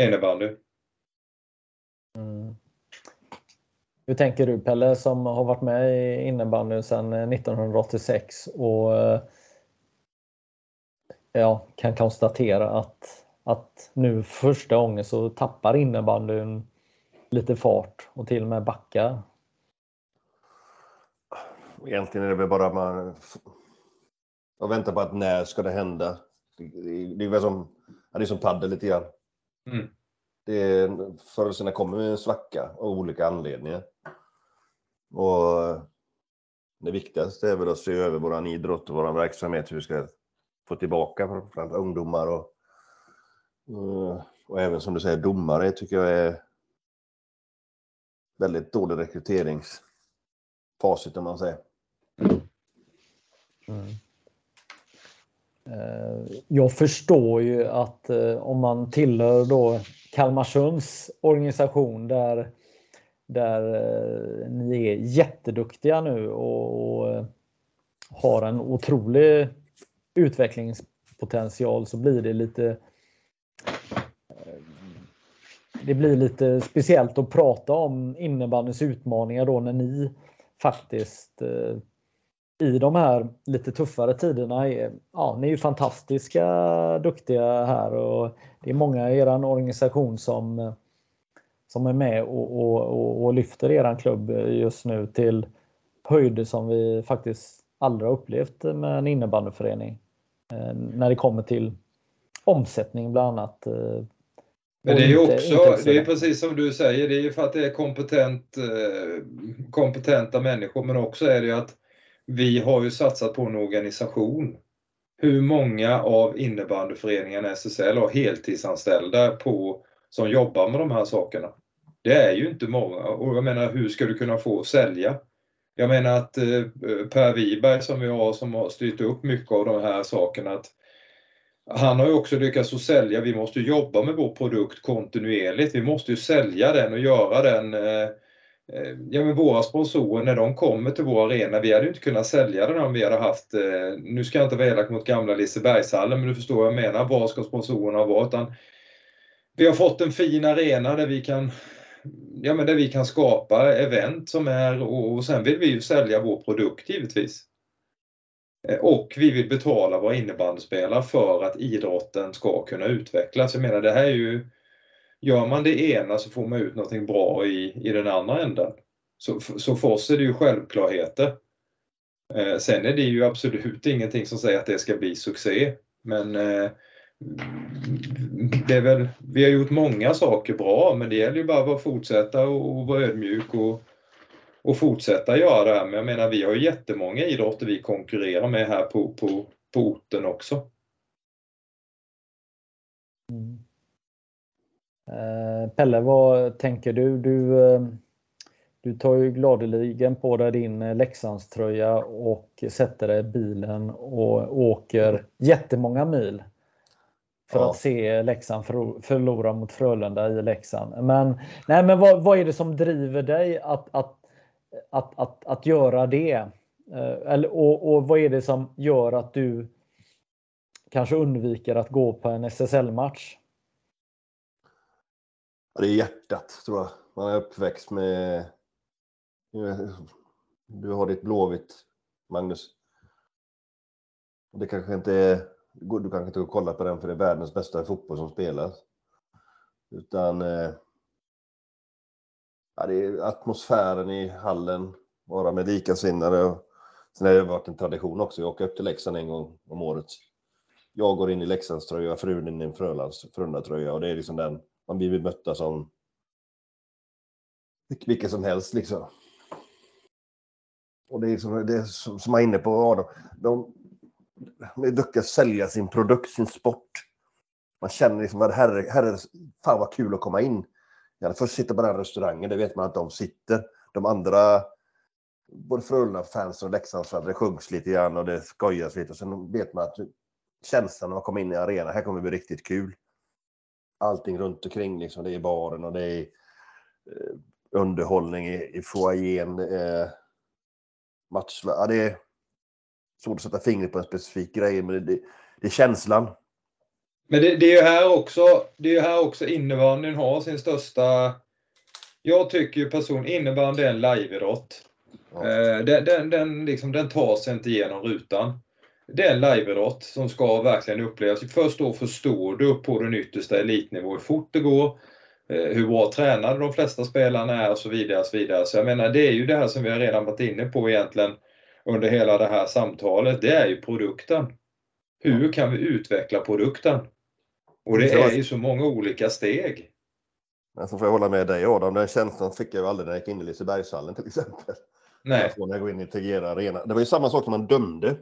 innebandy. Mm. Hur tänker du Pelle som har varit med i innebandy sedan 1986 eh, och ja, kan konstatera att, att nu första gången så tappar innebandyn lite fart och till och med backar Egentligen är det väl bara man och väntar på att när ska det hända. Det, det är väl som, ja, det är som paddel lite grann. Mm. Det är, förr eller senare kommer en svacka av olika anledningar. Och det viktigaste är väl att se över vår idrott och vår verksamhet, hur vi ska få tillbaka framförallt ungdomar och, och även som du säger domare tycker jag är väldigt dålig rekryteringsfacit om man säger. Mm. Eh, jag förstår ju att eh, om man tillhör då Kalmarsunds organisation där, där eh, ni är jätteduktiga nu och, och har en otrolig utvecklingspotential så blir det lite det blir lite speciellt att prata om innebandyns utmaningar då när ni faktiskt i de här lite tuffare tiderna är, ja, ni är ju fantastiska duktiga här och det är många i er organisation som, som är med och, och, och, och lyfter er klubb just nu till höjder som vi faktiskt aldrig har upplevt med en innebandyförening. Eh, när det kommer till omsättning bland annat eh, men det är ju också, det är precis som du säger, det är ju för att det är kompetent, eh, kompetenta människor men också är det ju att vi har ju satsat på en organisation. Hur många av innebandyföreningarna SSL har heltidsanställda på, som jobbar med de här sakerna? Det är ju inte många och jag menar hur ska du kunna få sälja? Jag menar att eh, Per Wiberg som vi har som har styrt upp mycket av de här sakerna att han har ju också lyckats att sälja, vi måste jobba med vår produkt kontinuerligt. Vi måste ju sälja den och göra den eh, eh, Eh, ja men våra sponsorer när de kommer till vår arena, vi hade ju inte kunnat sälja den om vi hade haft, eh, nu ska jag inte vara elak mot gamla Lisebergshallen men du förstår vad jag menar, var ska sponsorerna vara? Utan vi har fått en fin arena där vi kan ja, men där vi kan skapa event som är och sen vill vi ju sälja vår produkt givetvis. Eh, och vi vill betala våra innebandyspelare för att idrotten ska kunna utvecklas. Jag menar det här är ju Gör man det ena så får man ut någonting bra i, i den andra änden. Så, så för oss är det ju självklarheter. Eh, sen är det ju absolut ingenting som säger att det ska bli succé. Men eh, det är väl, vi har gjort många saker bra men det gäller ju bara att fortsätta och, och vara ödmjuk och, och fortsätta göra det här. Men jag menar, vi har ju jättemånga idrotter vi konkurrerar med här på, på, på orten också. Pelle, vad tänker du? Du, eh, du tar ju gladeligen på dig din eh, Leksandströja och sätter dig i bilen och åker jättemånga mil för ja. att se Leksand förlora mot Frölunda i Leksand. Men, nej, men vad, vad är det som driver dig att, att att, att, att göra det? Eh, eller, och, och vad är det som gör att du kanske undviker att gå på en SSL-match? Det är hjärtat, tror jag. Man är uppväxt med... Du har ditt Blåvitt, Magnus. Det kanske inte är... Du kanske inte går och kollar på den för det är världens bästa fotboll som spelas. Utan eh, ja, det är atmosfären i hallen, vara med likasinnade. Sen har det varit en tradition också, jag åker upp till Leksand en gång om året. Jag går in i Leksandströja, frun in i en Frölundatröja och det är liksom den, man blir bemötta som vilken som helst liksom. Och det är, som, det är som, som man är inne på Adam, de, de är duktiga att sälja sin produkt, sin sport. Man känner liksom att herre, herre, fan vad kul att komma in. Ja, först sitter på den restaurangen, det vet man att de sitter. De andra, både Frölunda-fansen och Leksandsfansen, det sjungs lite grann och det skojas lite. Och sen vet man att känslan när man kommer in i arenan, här kommer det bli riktigt kul. Allting runt omkring, liksom, det är baren och det är eh, underhållning i, i foajén. Eh, match, ja, det är svårt att sätta fingret på en specifik grej, men det, det, det är känslan. Men det, det är ju här också, det är här också innebandyn har sin största... Jag tycker ju person innebandy är en liveidrott. Ja. Eh, den, den, den, liksom, den tar sig inte igenom rutan. Det är liveidrott som ska verkligen upplevas. Först då förstår du på den yttersta elitnivå hur fort det går, eh, hur bra tränade de flesta spelarna är och så vidare. Och så, vidare. så jag menar, det är ju det här som vi har redan varit inne på egentligen under hela det här samtalet. Det är ju produkten. Hur kan vi utveckla produkten? Och det är ju så många olika steg. Men så får jag hålla med dig Adam, den känslan fick jag aldrig när jag gick in i Lisebergshallen till exempel. Nej. När jag går in i Tegera Arena. Det var ju samma sak som man dömde.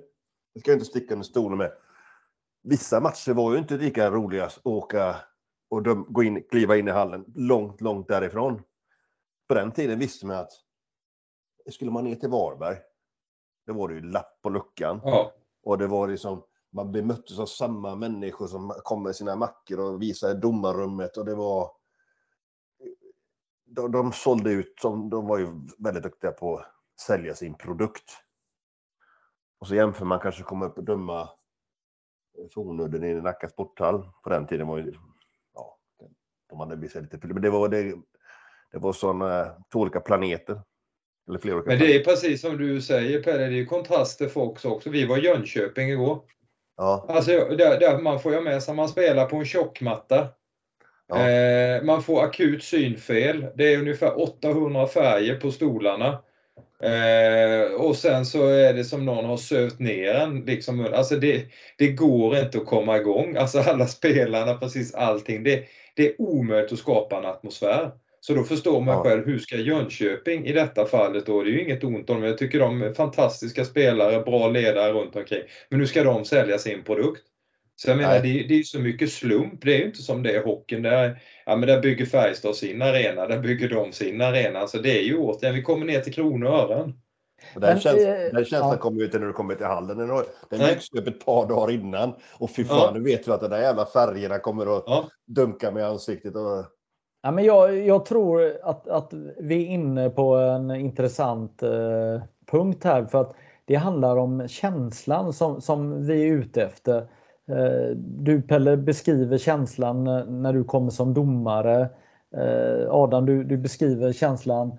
Det ska jag inte sticka under stolen med. Vissa matcher var ju inte lika roliga att åka och döm, gå in, kliva in i hallen långt, långt därifrån. På den tiden visste man att skulle man ner till Varberg, då var det ju lapp på luckan. Ja. Och det var liksom man bemöttes av samma människor som kom med sina mackor och visade domarrummet och det var de, de sålde ut, som, de var ju väldigt duktiga på att sälja sin produkt. Och så jämför man kanske komma upp och döma Fornudden i Nacka sporthall. På den tiden var ju, ja, de hade visat lite, men det var, det, det var sådana, två olika planeter. Eller flera olika Men det är precis som du säger Pelle, det är kontraster för oss också. Vi var i Jönköping igår. Ja, Alltså, där, där man får ju med sig, man spelar på en tjockmatta. Ja. Eh, man får akut synfel. Det är ungefär 800 färger på stolarna. Eh, och sen så är det som någon har sövt ner en. Liksom, alltså det, det går inte att komma igång. Alltså alla [LAUGHS] spelarna, precis allting. Det, det är omöjligt att skapa en atmosfär. Så då förstår man Ja. själv, hur ska Jönköping i detta fallet då, det är ju inget ont om dem, jag tycker de är fantastiska spelare, bra ledare runt omkring. Men nu ska de sälja sin produkt. Så jag menar, det, det är ju så mycket slump. Det är ju inte som det är i hockeyn. Där, ja, men där bygger Färjestad sin arena, där bygger de sin arena. Så det är ju återigen, vi kommer ner till kronor och ören. och den, Men, käns eh, den känslan ja. kommer ju inte när du kommer till hallen. Den, den byggs upp ett par dagar innan. Och fy fan, Ja. nu vet vi att de där jävla färgerna kommer att Ja. dunka med ansiktet. Och, Ja, men jag, jag tror att, att vi är inne på en intressant eh, punkt här. För att det handlar om känslan som, som vi är ute efter. Eh, du Pelle beskriver känslan eh, när- du kommer som domare. Eh, Adam, du, du beskriver känslan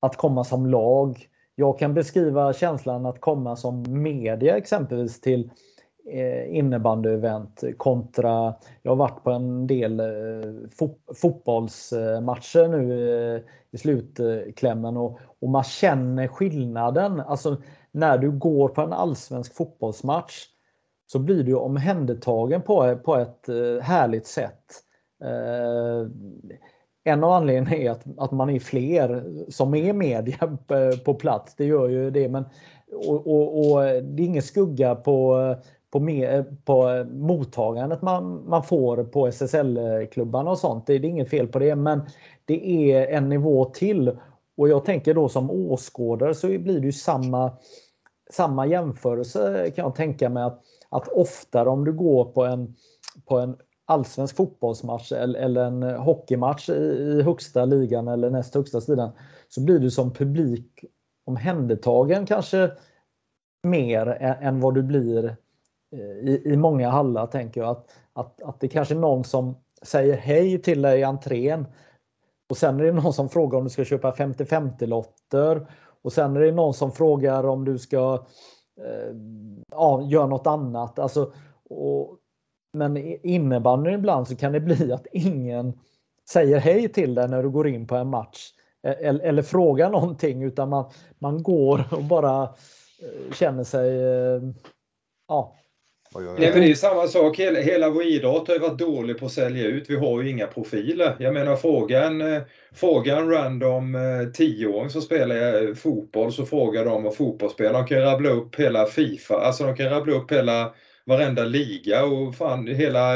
att komma som lag. Jag kan beskriva känslan att komma som media exempelvis till innebandyevent kontra, jag har varit på en del fot, fotbollsmatcher nu i slutklämmen och, och man känner skillnaden. Alltså när du går på en allsvensk fotbollsmatch så blir du omhändertagen på, på ett eh, härligt sätt. Eh, en av anledningarna är att, att man är fler som är media på- plats. Det gör ju det. Men, och, och, och det är ingen skugga på, på, med, på mottagandet man, man får på SSL-klubbarna och sånt. Det, det är inget fel på det. Men det är en nivå till. Och jag tänker då som åskådare så blir det ju samma, samma jämförelse kan jag tänka mig. Att, att oftare om du går på en, på en allsvensk fotbollsmatch eller, en hockeymatch i, högsta ligan eller näst högsta sidan så blir du som publik omhändertagen kanske mer än, vad du blir eh, i, i många hallar tänker jag. Att, att, att det kanske är någon som säger hej till dig i entrén och sen är det någon som frågar om du ska köpa 50-50 lotter och sen är det någon som frågar om du ska Eh, ja, gör något annat. Alltså, och, men i innebandyn ibland så kan det bli att ingen säger hej till dig när du går in på en match. E, eller, eller frågar någonting utan man, man går och bara eh, känner sig eh, ja, ja, vad gör Nej, men det är samma sak. Hela, hela vår idrott har ju varit dålig på att sälja ut. Vi har ju inga profiler. Jag menar fråga en, eh, fråga en random eh, tioåring som spelar eh, fotboll så frågar de vad fotboll spelar. De kan rabbla upp hela Fifa, alltså de kan rabbla upp hela varenda liga och fan hela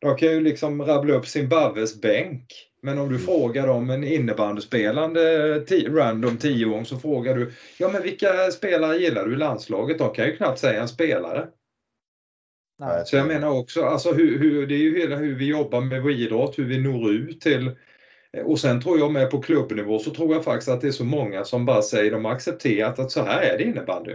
de kan ju liksom rabbla upp Zimbabwes bänk. Men om du frågar dem en innebandyspelande random tioåring så frågar du Ja men vilka spelare gillar du i landslaget? De kan ju knappt säga en spelare. Nej. Så jag menar också, alltså hur, hur, det är ju hela hur vi jobbar med vår idrott, hur vi når ut till och sen tror jag med på klubbnivå så tror jag faktiskt att det är så många som bara säger de har accepterat att så här är det innebandy.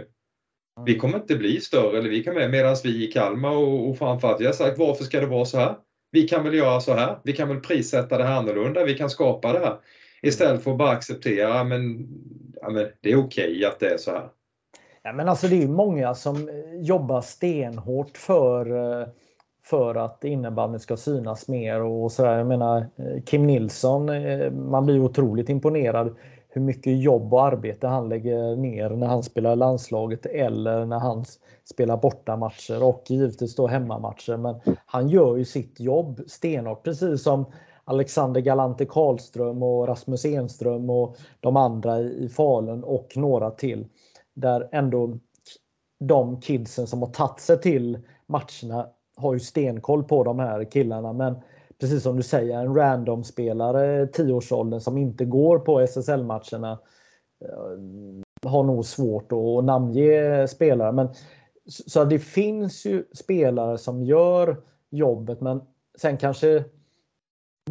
Vi kommer inte bli större, eller vi kan med medan vi i Kalmar och, och framförallt vi har sagt varför ska det vara så här? Vi kan väl göra så här. Vi kan väl prissätta det här annorlunda. Vi kan skapa det här. Istället för att bara acceptera men, ja, men det är okej att det är så här. Ja, men alltså det är många som eh, jobbar stenhårt för, eh, för att innebandyn ska synas mer och sådär. Jag menar eh, Kim Nilsson, man blir otroligt imponerad hur mycket jobb och arbete han lägger ner när han spelar i landslaget eller när han spelar bortamatcher och givetvis då hemmamatcher. Men han gör ju sitt jobb stenhårt precis som Alexander Galante Karlström och Rasmus Enström och de andra i i Falun och några till där ändå de kidsen som har tagit sig till matcherna har ju stenkoll på de här killarna. Men precis som du säger, en random spelare i 10-årsåldern som inte går på SSL-matcherna eh, har nog svårt att namnge spelare. Men, så det finns ju spelare som gör jobbet men sen kanske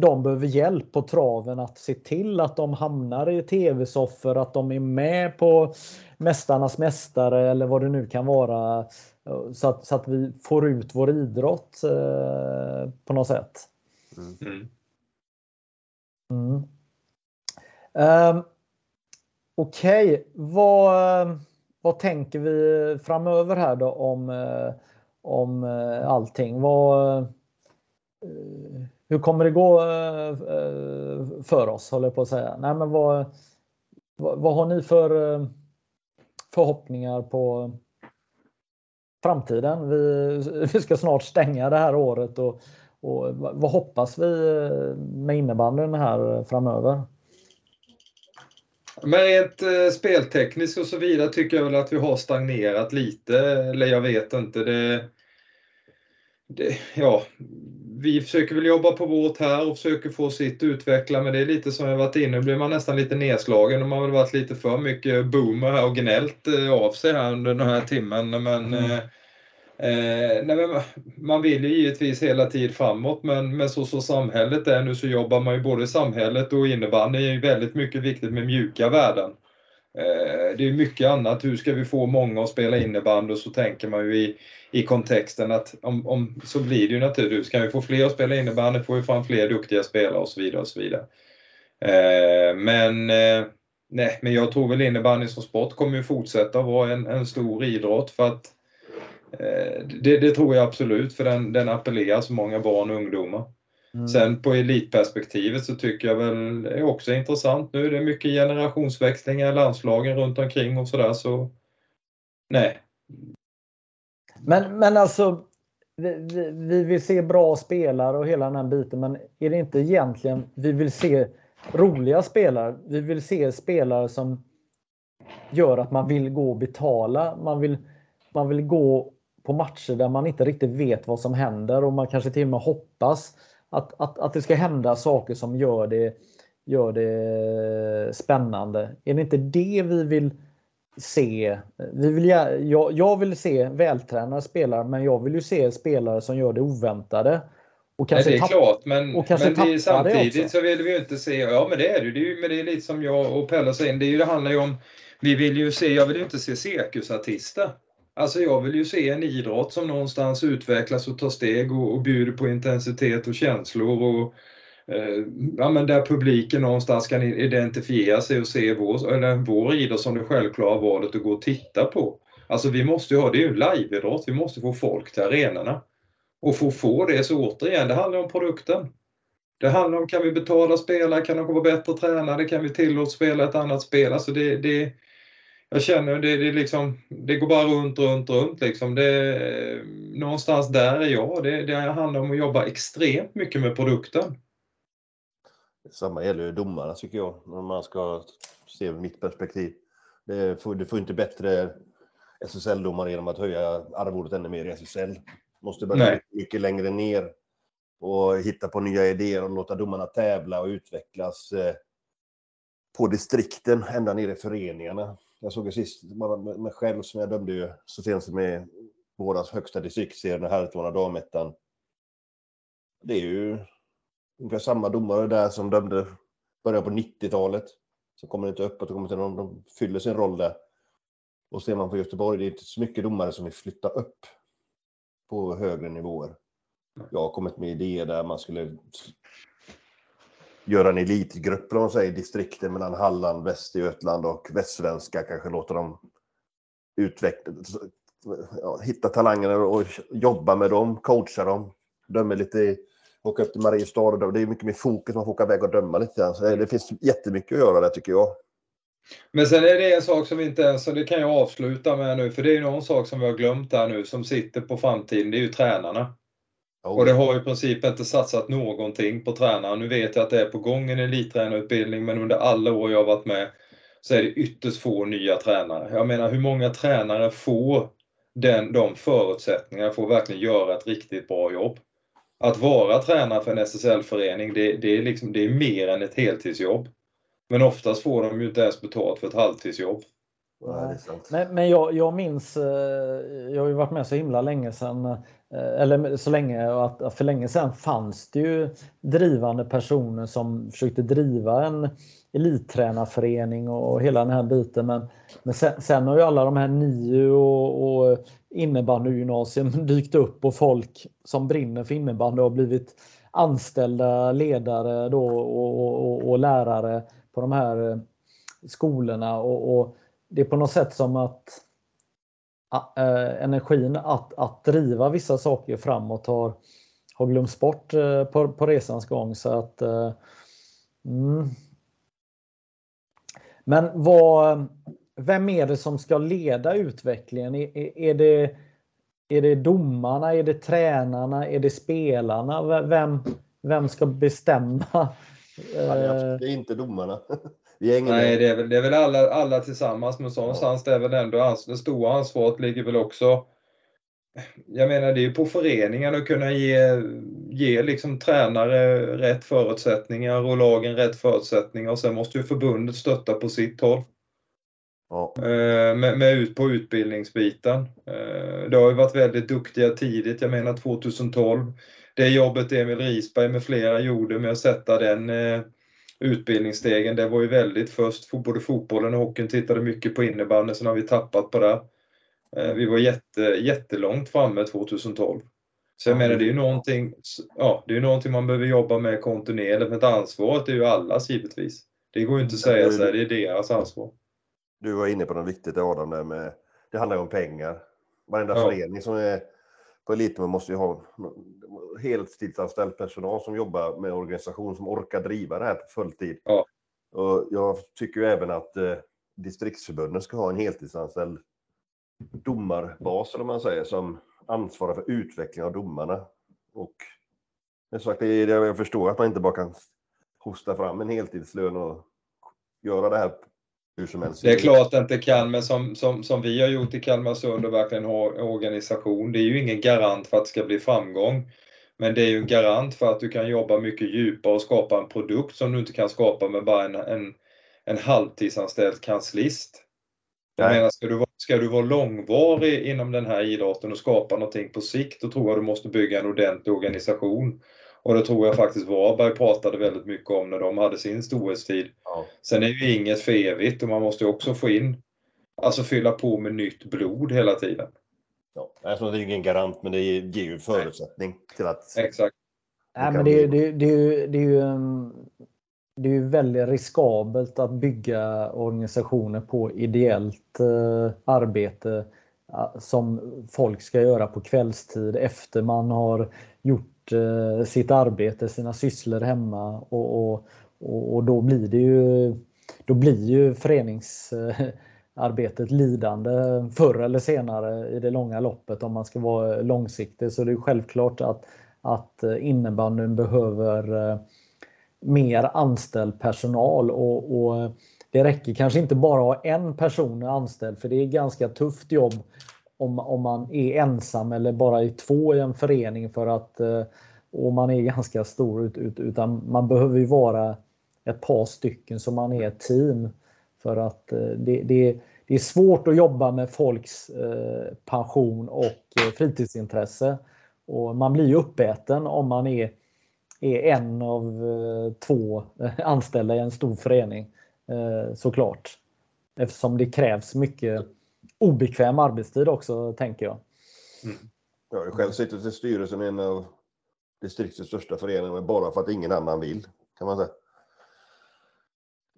de behöver hjälp på traven att se till att de hamnar i tv-soffor, att de är med på Mästarnas Mästare eller vad det nu kan vara. Så att, så att vi får ut vår idrott eh, på något sätt. Mm. Mm. Um, Okej, okay. vad, vad tänker vi framöver här då om, eh, om eh, allting? Vad, eh, hur kommer det gå eh, eh, för oss, håller jag på att säga. Nej, men vad, vad, vad har ni för eh, förhoppningar på framtiden? Vi, [LAUGHS] vi ska snart stänga det här året och, och vad hoppas vi med innebandyn här framöver? Men rent eh, speltekniskt och så vidare tycker jag väl att vi har stagnerat lite, eller jag vet inte. Det, det, ja, vi försöker väl jobba på vårt här och försöker få sitt utveckla, men det är lite som jag varit inne, nu blir man nästan lite nedslagen och man har väl varit lite för mycket boomer här och gnällt eh, av sig här under den här timmen. Men mm. eh, Eh, nej, man vill ju givetvis hela tiden framåt men, men så som samhället är nu så jobbar man ju både i samhället och innebandy är ju väldigt mycket viktigt med mjuka värden. Eh, det är mycket annat, hur ska vi få många att spela innebandy och så tänker man ju i, i kontexten att om, om, så blir det ju naturligtvis, kan vi få fler att spela innebandy får vi fram fler duktiga spelare och så vidare. Och så vidare. Eh, men eh, Nej, men jag tror väl innebandy som sport kommer ju fortsätta vara en, en stor idrott för att Eh, det, det, tror jag absolut, för den, den appellerar så många barn och ungdomar. Mm. Sen på elitperspektivet så tycker jag väl det är också intressant nu. Det är mycket generationsväxlingar i landslagen runt omkring och sådär så nej. Men, men alltså vi, vi, vi, vill se bra spelare och hela den här biten men är det inte egentligen vi vill se roliga spelare? Vi vill se spelare som gör att man vill gå och betala. Man vill, man vill gå på matcher där man inte riktigt vet vad som händer och man kanske till och med hoppas att, att, att det ska hända saker som gör det, gör det spännande. Är det inte det vi vill se? Vi vill, jag, jag vill se vältränade spelare men jag vill ju se spelare som gör det oväntade. Och kanske Nej, det är klart, men, men det är samtidigt så vill vi ju inte se, ja men det är det ju, men det är lite som jag och Pelle säger, det, det handlar ju om, vi vill ju se, jag vill ju inte se cirkusartister. Alltså jag vill ju se en idrott som någonstans utvecklas och tar steg och, och bjuder på intensitet och känslor och eh, ja, men där publiken någonstans kan identifiera sig och se vår, eller vår idrott som det självklara valet att gå och titta på. Alltså vi måste ju ha, det är ju en liveidrott, vi måste få folk till arenorna. Och för att få det så återigen, det handlar om produkten. Det handlar om, kan vi betala spelare, kan de vara bättre tränade, kan vi tillåta spela ett annat spel? Alltså det, det, jag känner det, det, liksom, det går bara runt, runt, runt. Liksom. Det, någonstans där är jag. Det, det handlar om att jobba extremt mycket med produkten. Samma gäller ju domarna tycker jag, om man ska se mitt perspektiv. Det får, det får inte bättre SSL-domare genom att höja arvodet ännu mer i SSL. Måste börja Nej. mycket längre ner och hitta på nya idéer och låta domarna tävla och utvecklas eh, på distrikten ända ner i föreningarna. Jag såg ju sist mig själv som jag dömde ju så sent som i våras högsta distriktsserie, den herrtvåna damettan. Det är ju ungefär samma domare där som dömde början på 90-talet. Så kommer det inte uppåt och kommer till någon, de fyller sin roll där. Och ser man på Göteborg, det är inte så mycket domare som vill flytta upp på högre nivåer. Jag har kommit med idéer där man skulle göra en elitgrupp, om man säger, distrikten mellan Halland, Västergötland och Västsvenska. Kanske låta dem utveckla, ja, hitta talangerna och jobba med dem, coacha dem. Döma lite, åka upp till Mariestad och det är mycket mer fokus, man får åka iväg och döma lite. Så det finns jättemycket att göra där tycker jag. Men sen är det en sak som vi inte ens, och det kan jag avsluta med nu, för det är någon sak som vi har glömt där nu som sitter på framtiden, det är ju tränarna. Och det har i princip inte satsat någonting på tränaren. Nu vet jag att det är på gång en elittränarutbildning men under alla år jag varit med så är det ytterst få nya tränare. Jag menar hur många tränare får den, de förutsättningarna för att verkligen göra ett riktigt bra jobb? Att vara tränare för en SSL-förening det, det, är liksom, det är mer än ett heltidsjobb. Men oftast får de ju inte ens betalt för ett halvtidsjobb. Ja, men, men jag, jag minns, jag har ju varit med så himla länge sedan Eh, Eh, eller så länge att för länge sedan fanns det ju drivande personer som försökte driva en elittränarförening och hela den här biten. Men, men sen, sen har ju alla de här NIU och, och innebandygymnasium [LAUGHS] dykt upp och folk som brinner för innebandy har blivit anställda ledare då och, och, och lärare på de här eh, skolorna. Och, och det är på något sätt som att Eh, energin att, att driva vissa saker framåt har, har glömts bort eh, på, på resans gång. Så att, eh, mm. Men vad, vem är det som ska leda utvecklingen? Är, är, det, är det domarna? Är det tränarna? Är det spelarna? Vem, vem ska bestämma? det är inte domarna. [LAUGHS] Nej, det är väl, det är väl alla, alla tillsammans, men någonstans ja. det är väl ändå ans det stora ansvaret ligger väl också jag menar det är ju på föreningen att kunna ge, ge liksom tränare rätt förutsättningar och lagen rätt förutsättningar och sen måste ju förbundet stötta på sitt håll. Ja. Eh, med, med, ut på utbildningsbiten. Eh, det har ju varit väldigt duktiga tidigt, jag menar 2012. Det jobbet Emil Risberg med flera gjorde med att sätta den eh, utbildningsstegen. Det var ju väldigt först, både fotbollen och hockeyn tittade mycket på innebandy, sen har vi tappat på det. Eh, vi var jätte, jättelångt framme 2012. Så jag menar, det är ju någonting, ja, det är någonting man behöver jobba med kontinuerligt, men ansvaret är ju allas givetvis. Det går ju inte att säga så här, det är deras ansvar. Du var inne på något viktigt Adam, där med, det handlar om pengar. Varenda ja. förening som är på elitnivå måste ju ha heltidsanställd personal som jobbar med organisation som orkar driva det här på fulltid. Ja. Och jag tycker ju även att eh, distriktsförbunden ska ha en heltidsanställd domarbas, eller man säger, som ansvarar för utveckling av domarna. Och jag, sagt, jag förstår att man inte bara kan hosta fram en heltidslön och göra det här hur som helst. Det är klart att det inte kan, men som, som, som vi har gjort i Kalmarsund och verkligen har organisation, det är ju ingen garant för att det ska bli framgång. Men det är ju en garant för att du kan jobba mycket djupare och skapa en produkt som du inte kan skapa med bara en, en, en halvtidsanställd kanslist. Jag menar, ska du, vara, ska du vara långvarig inom den här idrotten och skapa någonting på sikt, då tror jag du måste bygga en ordentlig organisation. Och det tror jag faktiskt Varberg pratade väldigt mycket om när de hade sin storhetstid. Ja. Sen är ju inget för evigt och man måste också få in, alltså fylla på med nytt blod hela tiden. Ja, alltså det är ingen garant men det ger ju förutsättning till att... Exakt. Nej, men det, det, det, är ju, det är ju det är ju väldigt riskabelt att bygga organisationer på ideellt eh, arbete som folk ska göra på kvällstid efter man har gjort eh, sitt arbete, sina sysslor hemma och, och, och, då blir det ju då blir ju föreningsarbetet lidande förr eller senare i det långa loppet om man ska vara långsiktig. Så det är självklart att, att innebandyn behöver eh, mer anställd personal och, och det räcker kanske inte bara att ha en person anställd för det är ganska tufft jobb om, om man är ensam eller bara är två i en förening för att eh, och man är ganska stor utan man behöver ju vara ett par stycken som man är ett team. För att eh, det, det, det är svårt att jobba med folks eh, pension och fritidsintresse. Och man blir ju uppäten om man är, är en av två [LAUGHS] anställda i en stor förening såklart. Eftersom det krävs mycket obekväm arbetstid också, tänker jag. Mm. Jag har själv suttit i styrelsen i en av distriktets största föreningar bara för att ingen annan vill, kan man säga.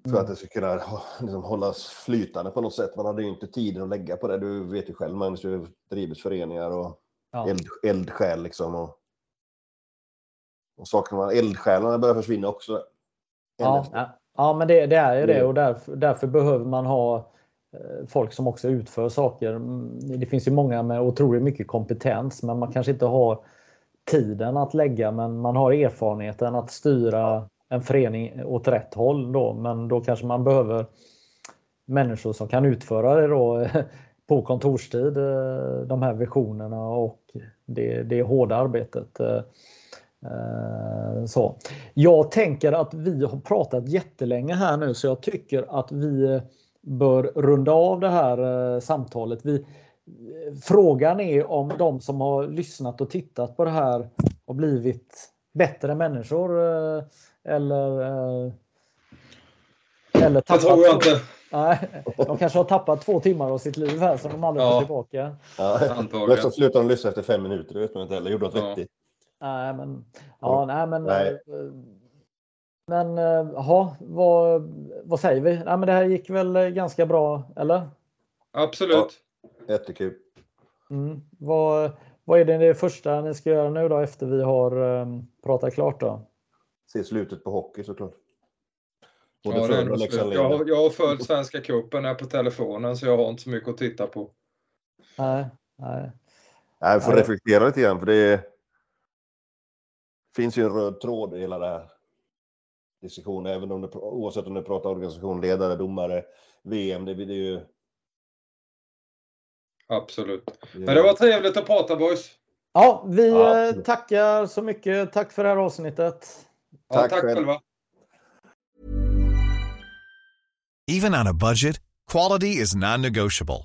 För mm. att det ska kunna liksom, hållas flytande på något sätt. Man hade ju inte tiden att lägga på det. Du vet ju själv, man har drivit föreningar och ja. eld, eldsjäl liksom. Och, och saknar eldsjälarna börjar försvinna också. Ja, ja, ja, men det, det är ju det och därför, därför behöver man ha Eh, folk som också utför saker. Mm, det finns ju många med otroligt mycket kompetens men man kanske inte har tiden att lägga men man har erfarenheten att styra en förening åt rätt håll då men då kanske man behöver människor som kan utföra det då [LAUGHS] på kontorstid, eh, de här visionerna och det, det hårda arbetet. Eh, så. Jag tänker att vi har pratat jättelänge här nu så jag tycker att vi bör runda av det här eh, samtalet. Vi, frågan är om de som har lyssnat och tittat på det här har blivit bättre människor eh, eller eh, eller Det tror jag inte. Nej, de kanske har tappat två timmar av sitt liv här som de aldrig Ja. får tillbaka. Ja, Antagligen. så slutade de lyssna efter fem minuter, det vet man inte heller. Gjorde de Ja. 30. Nej, men ja, nej, men. Nej. Men eh, jaha, vad, vad säger vi? Nej, men det här gick väl eh, ganska bra, eller? Absolut. Jättekul. Mm. Vad, vad är det, det första ni ska göra nu då efter vi har eh, pratat klart då? Se slutet på hockey såklart. Ja, Både slut. Leksand jag, jag har följt Svenska cupen här på telefonen så jag har inte så mycket att titta på. Nej, nej. Nej, vi får Nej. reflektera lite grann för det finns ju en röd tråd i hela det här diskussionen, även om det, oavsett om du pratar organisation, ledare, domare, VM, det, det är ju... Absolut. Men det var trevligt att prata boys. Ja, vi Ja, eh, tackar så mycket. Tack för det här avsnittet. Ja, Tack tack själv. själva. Even on a budget, quality is non-negotiable.